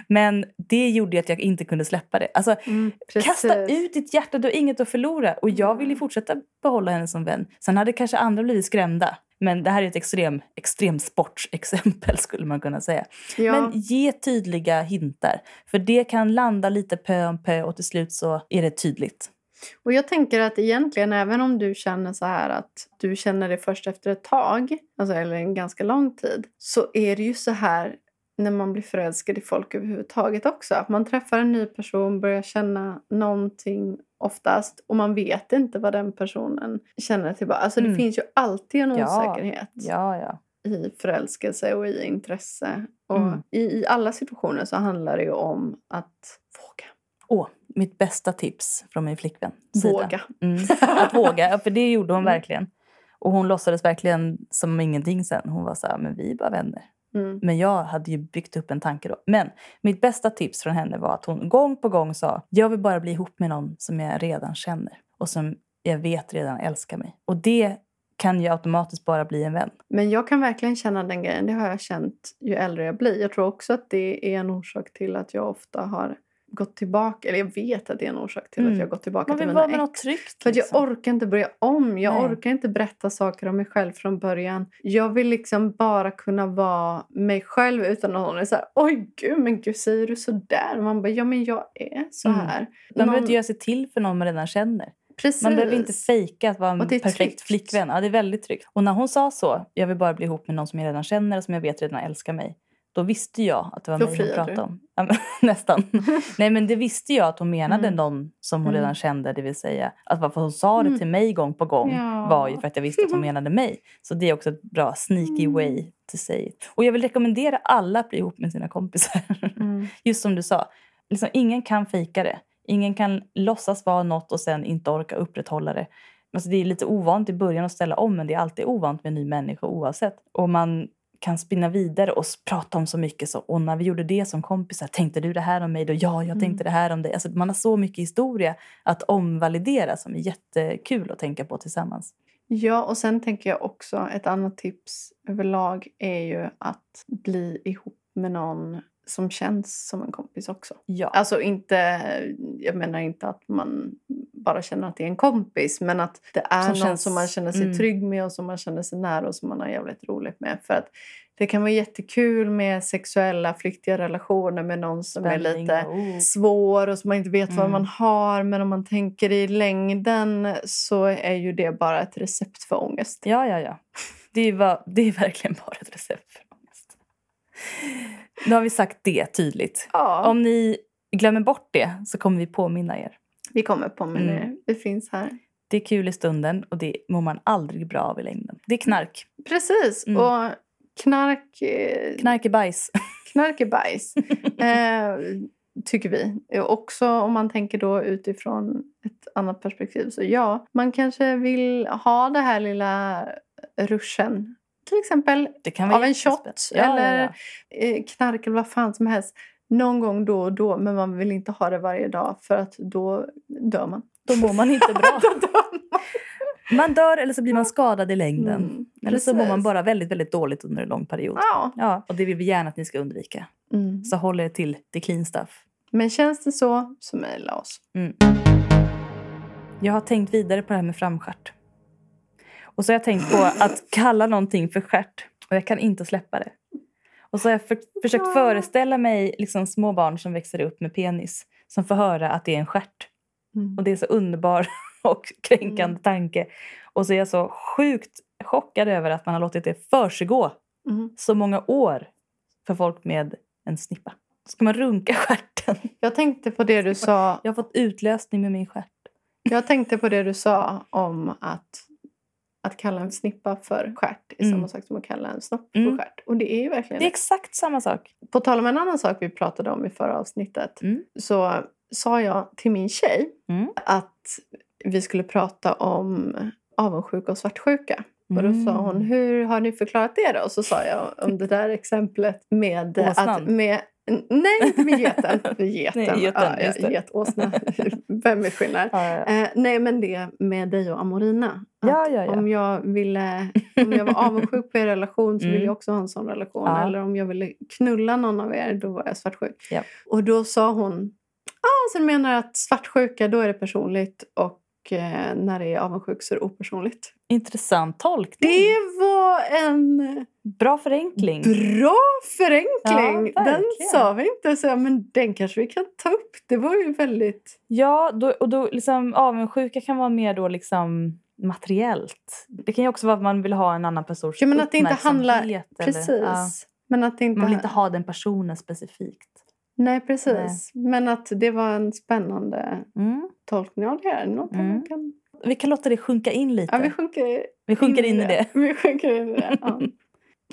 Men det gjorde att jag inte kunde släppa det. Alltså, Mm, Kasta ut ditt hjärta, du har inget att förlora. Och jag ville Mm. fortsätta behålla henne som vän. Sen hade kanske andra blivit skrämda. Men det här är ett extrem, extrem sportsexempel skulle man kunna säga. Ja, Men ge tydliga hintar. För det kan landa lite pö om pö och till slut så är det tydligt. och jag tänker att egentligen även om du känner så här att du känner det först efter ett tag, alltså, eller en ganska lång tid, så är det ju så här när man blir förälskad i folk överhuvudtaget också. Att man träffar en ny person, börjar känna någonting oftast och man vet inte vad den personen känner tillbaka. Alltså det Mm. finns ju alltid en Ja. osäkerhet. Ja, ja. i förälskelse och i intresse. Och Mm. i, I alla situationer så handlar det ju om att våga. Åh, mitt bästa tips från min flickvän. Våga. Mm. Att våga, ja, för det gjorde hon Mm. verkligen. Och hon låtsades verkligen som ingenting sen. Hon var så här, men vi är bara vänner. Mm. Men jag hade ju byggt upp en tanke då. Men mitt bästa tips från henne var att hon gång på gång sa jag vill bara bli ihop med någon som jag redan känner och som jag vet redan älskar mig. Och det kan ju automatiskt bara bli en vän. Men jag kan verkligen känna den grejen. Det har jag känt ju äldre jag blir. Jag tror också att det är en orsak till att jag ofta har gått tillbaka. Eller jag vet att det är en orsak till Mm. att jag har gått tillbaka Man till mina vara med ex. tryggt. För att jag liksom. orkar inte börja om. Jag Nej. orkar inte berätta saker om mig själv från början. Jag vill liksom bara kunna vara mig själv utan att någon är så här, oj gud, men gud, säger du så där? Man bara, ja men jag är så Mm. här. Man behöver Någon- inte göra sig till för någon man redan känner. Precis. Man behöver inte fejka att vara en perfekt tryggt. flickvän. Ja, det är väldigt tryggt. Och när hon sa så, jag vill bara bli ihop med någon som jag redan känner och som jag vet redan älskar mig. Då visste jag att det var Då mig hon pratade om. Ja, nästan. Nej men det visste jag att hon menade Mm. någon som hon Mm. redan kände. Det vill säga att varför hon sa det Mm. till mig gång på gång Ja. var ju för att jag visste att hon menade mig. Så det är också ett bra sneaky Mm. way to say it. Och jag vill rekommendera alla att bli ihop med sina kompisar. Mm. Just som du sa, liksom, ingen kan fejka det. Ingen kan låtsas vara något och sen inte orka upprätthålla det. Alltså, det är lite ovant i början att ställa om men det är alltid ovant med en ny människa oavsett. Och man kan spinna vidare och prata om så mycket. Så, och när vi gjorde det som kompisar, tänkte du det här om mig då? Ja, jag tänkte det här om dig. Alltså, man har så mycket historia att omvalidera som är jättekul att tänka på tillsammans. Ja, och sen tänker jag också ett annat tips överlag är ju att bli ihop med någon som känns som en kompis också. Ja. Alltså inte, jag menar inte att man bara känner att det är en kompis men att det är Som någon känns- som man känner sig mm. trygg med och som man känner sig nära och som man har jävligt roligt med. För att det kan vara jättekul med sexuella flyktiga relationer med någon som är Spänning lite och- oh. svår och som man inte vet vad Mm. man har. Men om man tänker i längden så är ju det bara ett recept för ångest. Ja, ja, ja. Det är, va- det är verkligen bara ett recept för. Nu har vi sagt det tydligt. Ja, Om ni glömmer bort det så kommer vi påminna er. vi kommer på men Mm. det, det finns här. Det är kul i stunden och det mår man aldrig bra av i längden. Det är knark. Precis, Mm. och knark, eh, Knark är bajs. knark är bajs. eh, tycker vi. Och Också om man tänker då utifrån ett annat perspektiv. Så ja, man kanske vill ha det här lilla ruschen. Till exempel av en shot Ja, eller ja. eh, knark eller vad fan som helst. Någon gång då och då, men man vill inte ha det varje dag för att då dör man. Då mår man inte bra. Dör man. Man dör eller så blir man skadad i längden. Mm, Eller så mår man bara väldigt, väldigt dåligt under en lång period. Ja. Ja, och det vill vi gärna att ni ska undvika. Mm. Så håll er till the clean stuff. Men känns det så, så mejla oss. Jag har tänkt vidare på det här med framstjärt. Och så har jag tänkt på att kalla någonting för stjärt. Och jag kan inte släppa det. Och så har jag för, försökt föreställa mig liksom små barn som växer upp med penis. Som får höra att det är en stjärt. Mm. Och det är så underbar och kränkande Mm. tanke. Och så är jag så sjukt chockad över att man har låtit det försiggå Mm. så många år för folk med en snippa. Ska man runka stjärten? Jag tänkte på det du sa Jag har fått utlösning med min stjärt. Jag tänkte på det du sa om att, att kalla en snippa för stjärt är Mm. samma sak som att kalla en snopp Mm. för stjärt. Och det är ju verkligen Det är exakt samma sak. På tal om en annan sak vi pratade om i förra avsnittet Mm. så sa jag till min tjej Mm. att vi skulle prata om avundsjuka och svartsjuka. Och då sa Mm. hon, hur har ni förklarat det då? Och så sa jag om det där exemplet med Åsnan? att... Med, nej, inte med geten. Geten. Nej, geten, ja, ja, getåsna. Vem är skillnad? Ja, ja. Eh, nej, men det med dig och Amorina. Ja, ja, ja. Om, jag ville, om jag var avundsjuk på er relation så ville Mm. jag också ha en sån relation. Eller om jag ville knulla någon av er, då var jag svartsjuk. Och då sa hon, ah, så du menar att svartsjuka, då är det personligt och eh, när det är avundsjuk så är det opersonligt. Intressant tolkning. Det var en Bra förenkling. bra förenkling. Ja, den sa vi inte, så, men den kanske vi kan ta upp. Det var ju väldigt... Ja, då, och då liksom avundsjuka kan vara mer då liksom materiellt. Det kan ju också vara att man vill ha en annan persons Ja, men att det inte handlar- eller- Precis. ja. Men att det inte... Man vill inte ha den personen specifikt. Nej, precis. Men att det var en spännande Mm. tolkning av det här. Någonting Mm. kan... Vi kan låta det sjunka in lite. Ja, vi sjunker, Vi sjunker in i det. Vi sjunker in i det. Ja.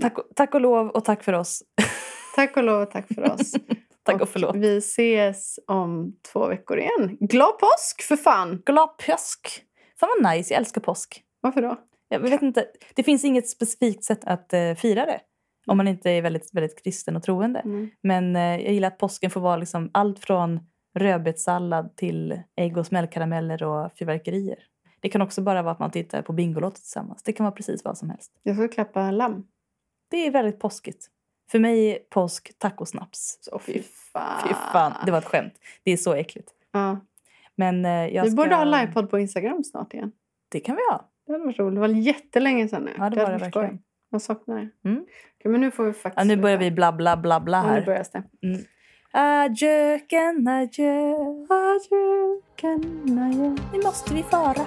Tack, och- tack och lov och tack för oss. Tack och lov och tack för oss. Tack och förlåt. Vi ses om två veckor igen. Glad påsk för fan! Glad påsk! Fan vad nice, jag älskar påsk. Varför då? Jag vet inte, det finns inget specifikt sätt att eh, fira det. Om man inte är väldigt, väldigt kristen och troende. Mm. Men eh, jag gillar att påsken får vara liksom allt från rödbetssallad till ägg och smällkarameller och fyrverkerier. Det kan också bara vara att man tittar på Bingolotto tillsammans. Det kan vara precis vad som helst. Jag ska klappa lamm. Det är väldigt påskigt. För mig är påsk tacosnaps. Så fy fan. Fy fan, det var ett skämt. Det är så äckligt. Ja. Men eh, jag Vi ska... borde ha livepodd på Instagram snart igen. Det kan vi ha. Det hade varit roligt. Det var jättelänge sedan nu. Ja, det var det skoj. verkligen. Jag saknar det. Mm. Okej, men nu får vi faktiskt Ja, nu börjar vi bla bla bla bla Ja, nu här. börjar det. Adjöken, adjö. Adjöken, adjö. Nu måste vi fara.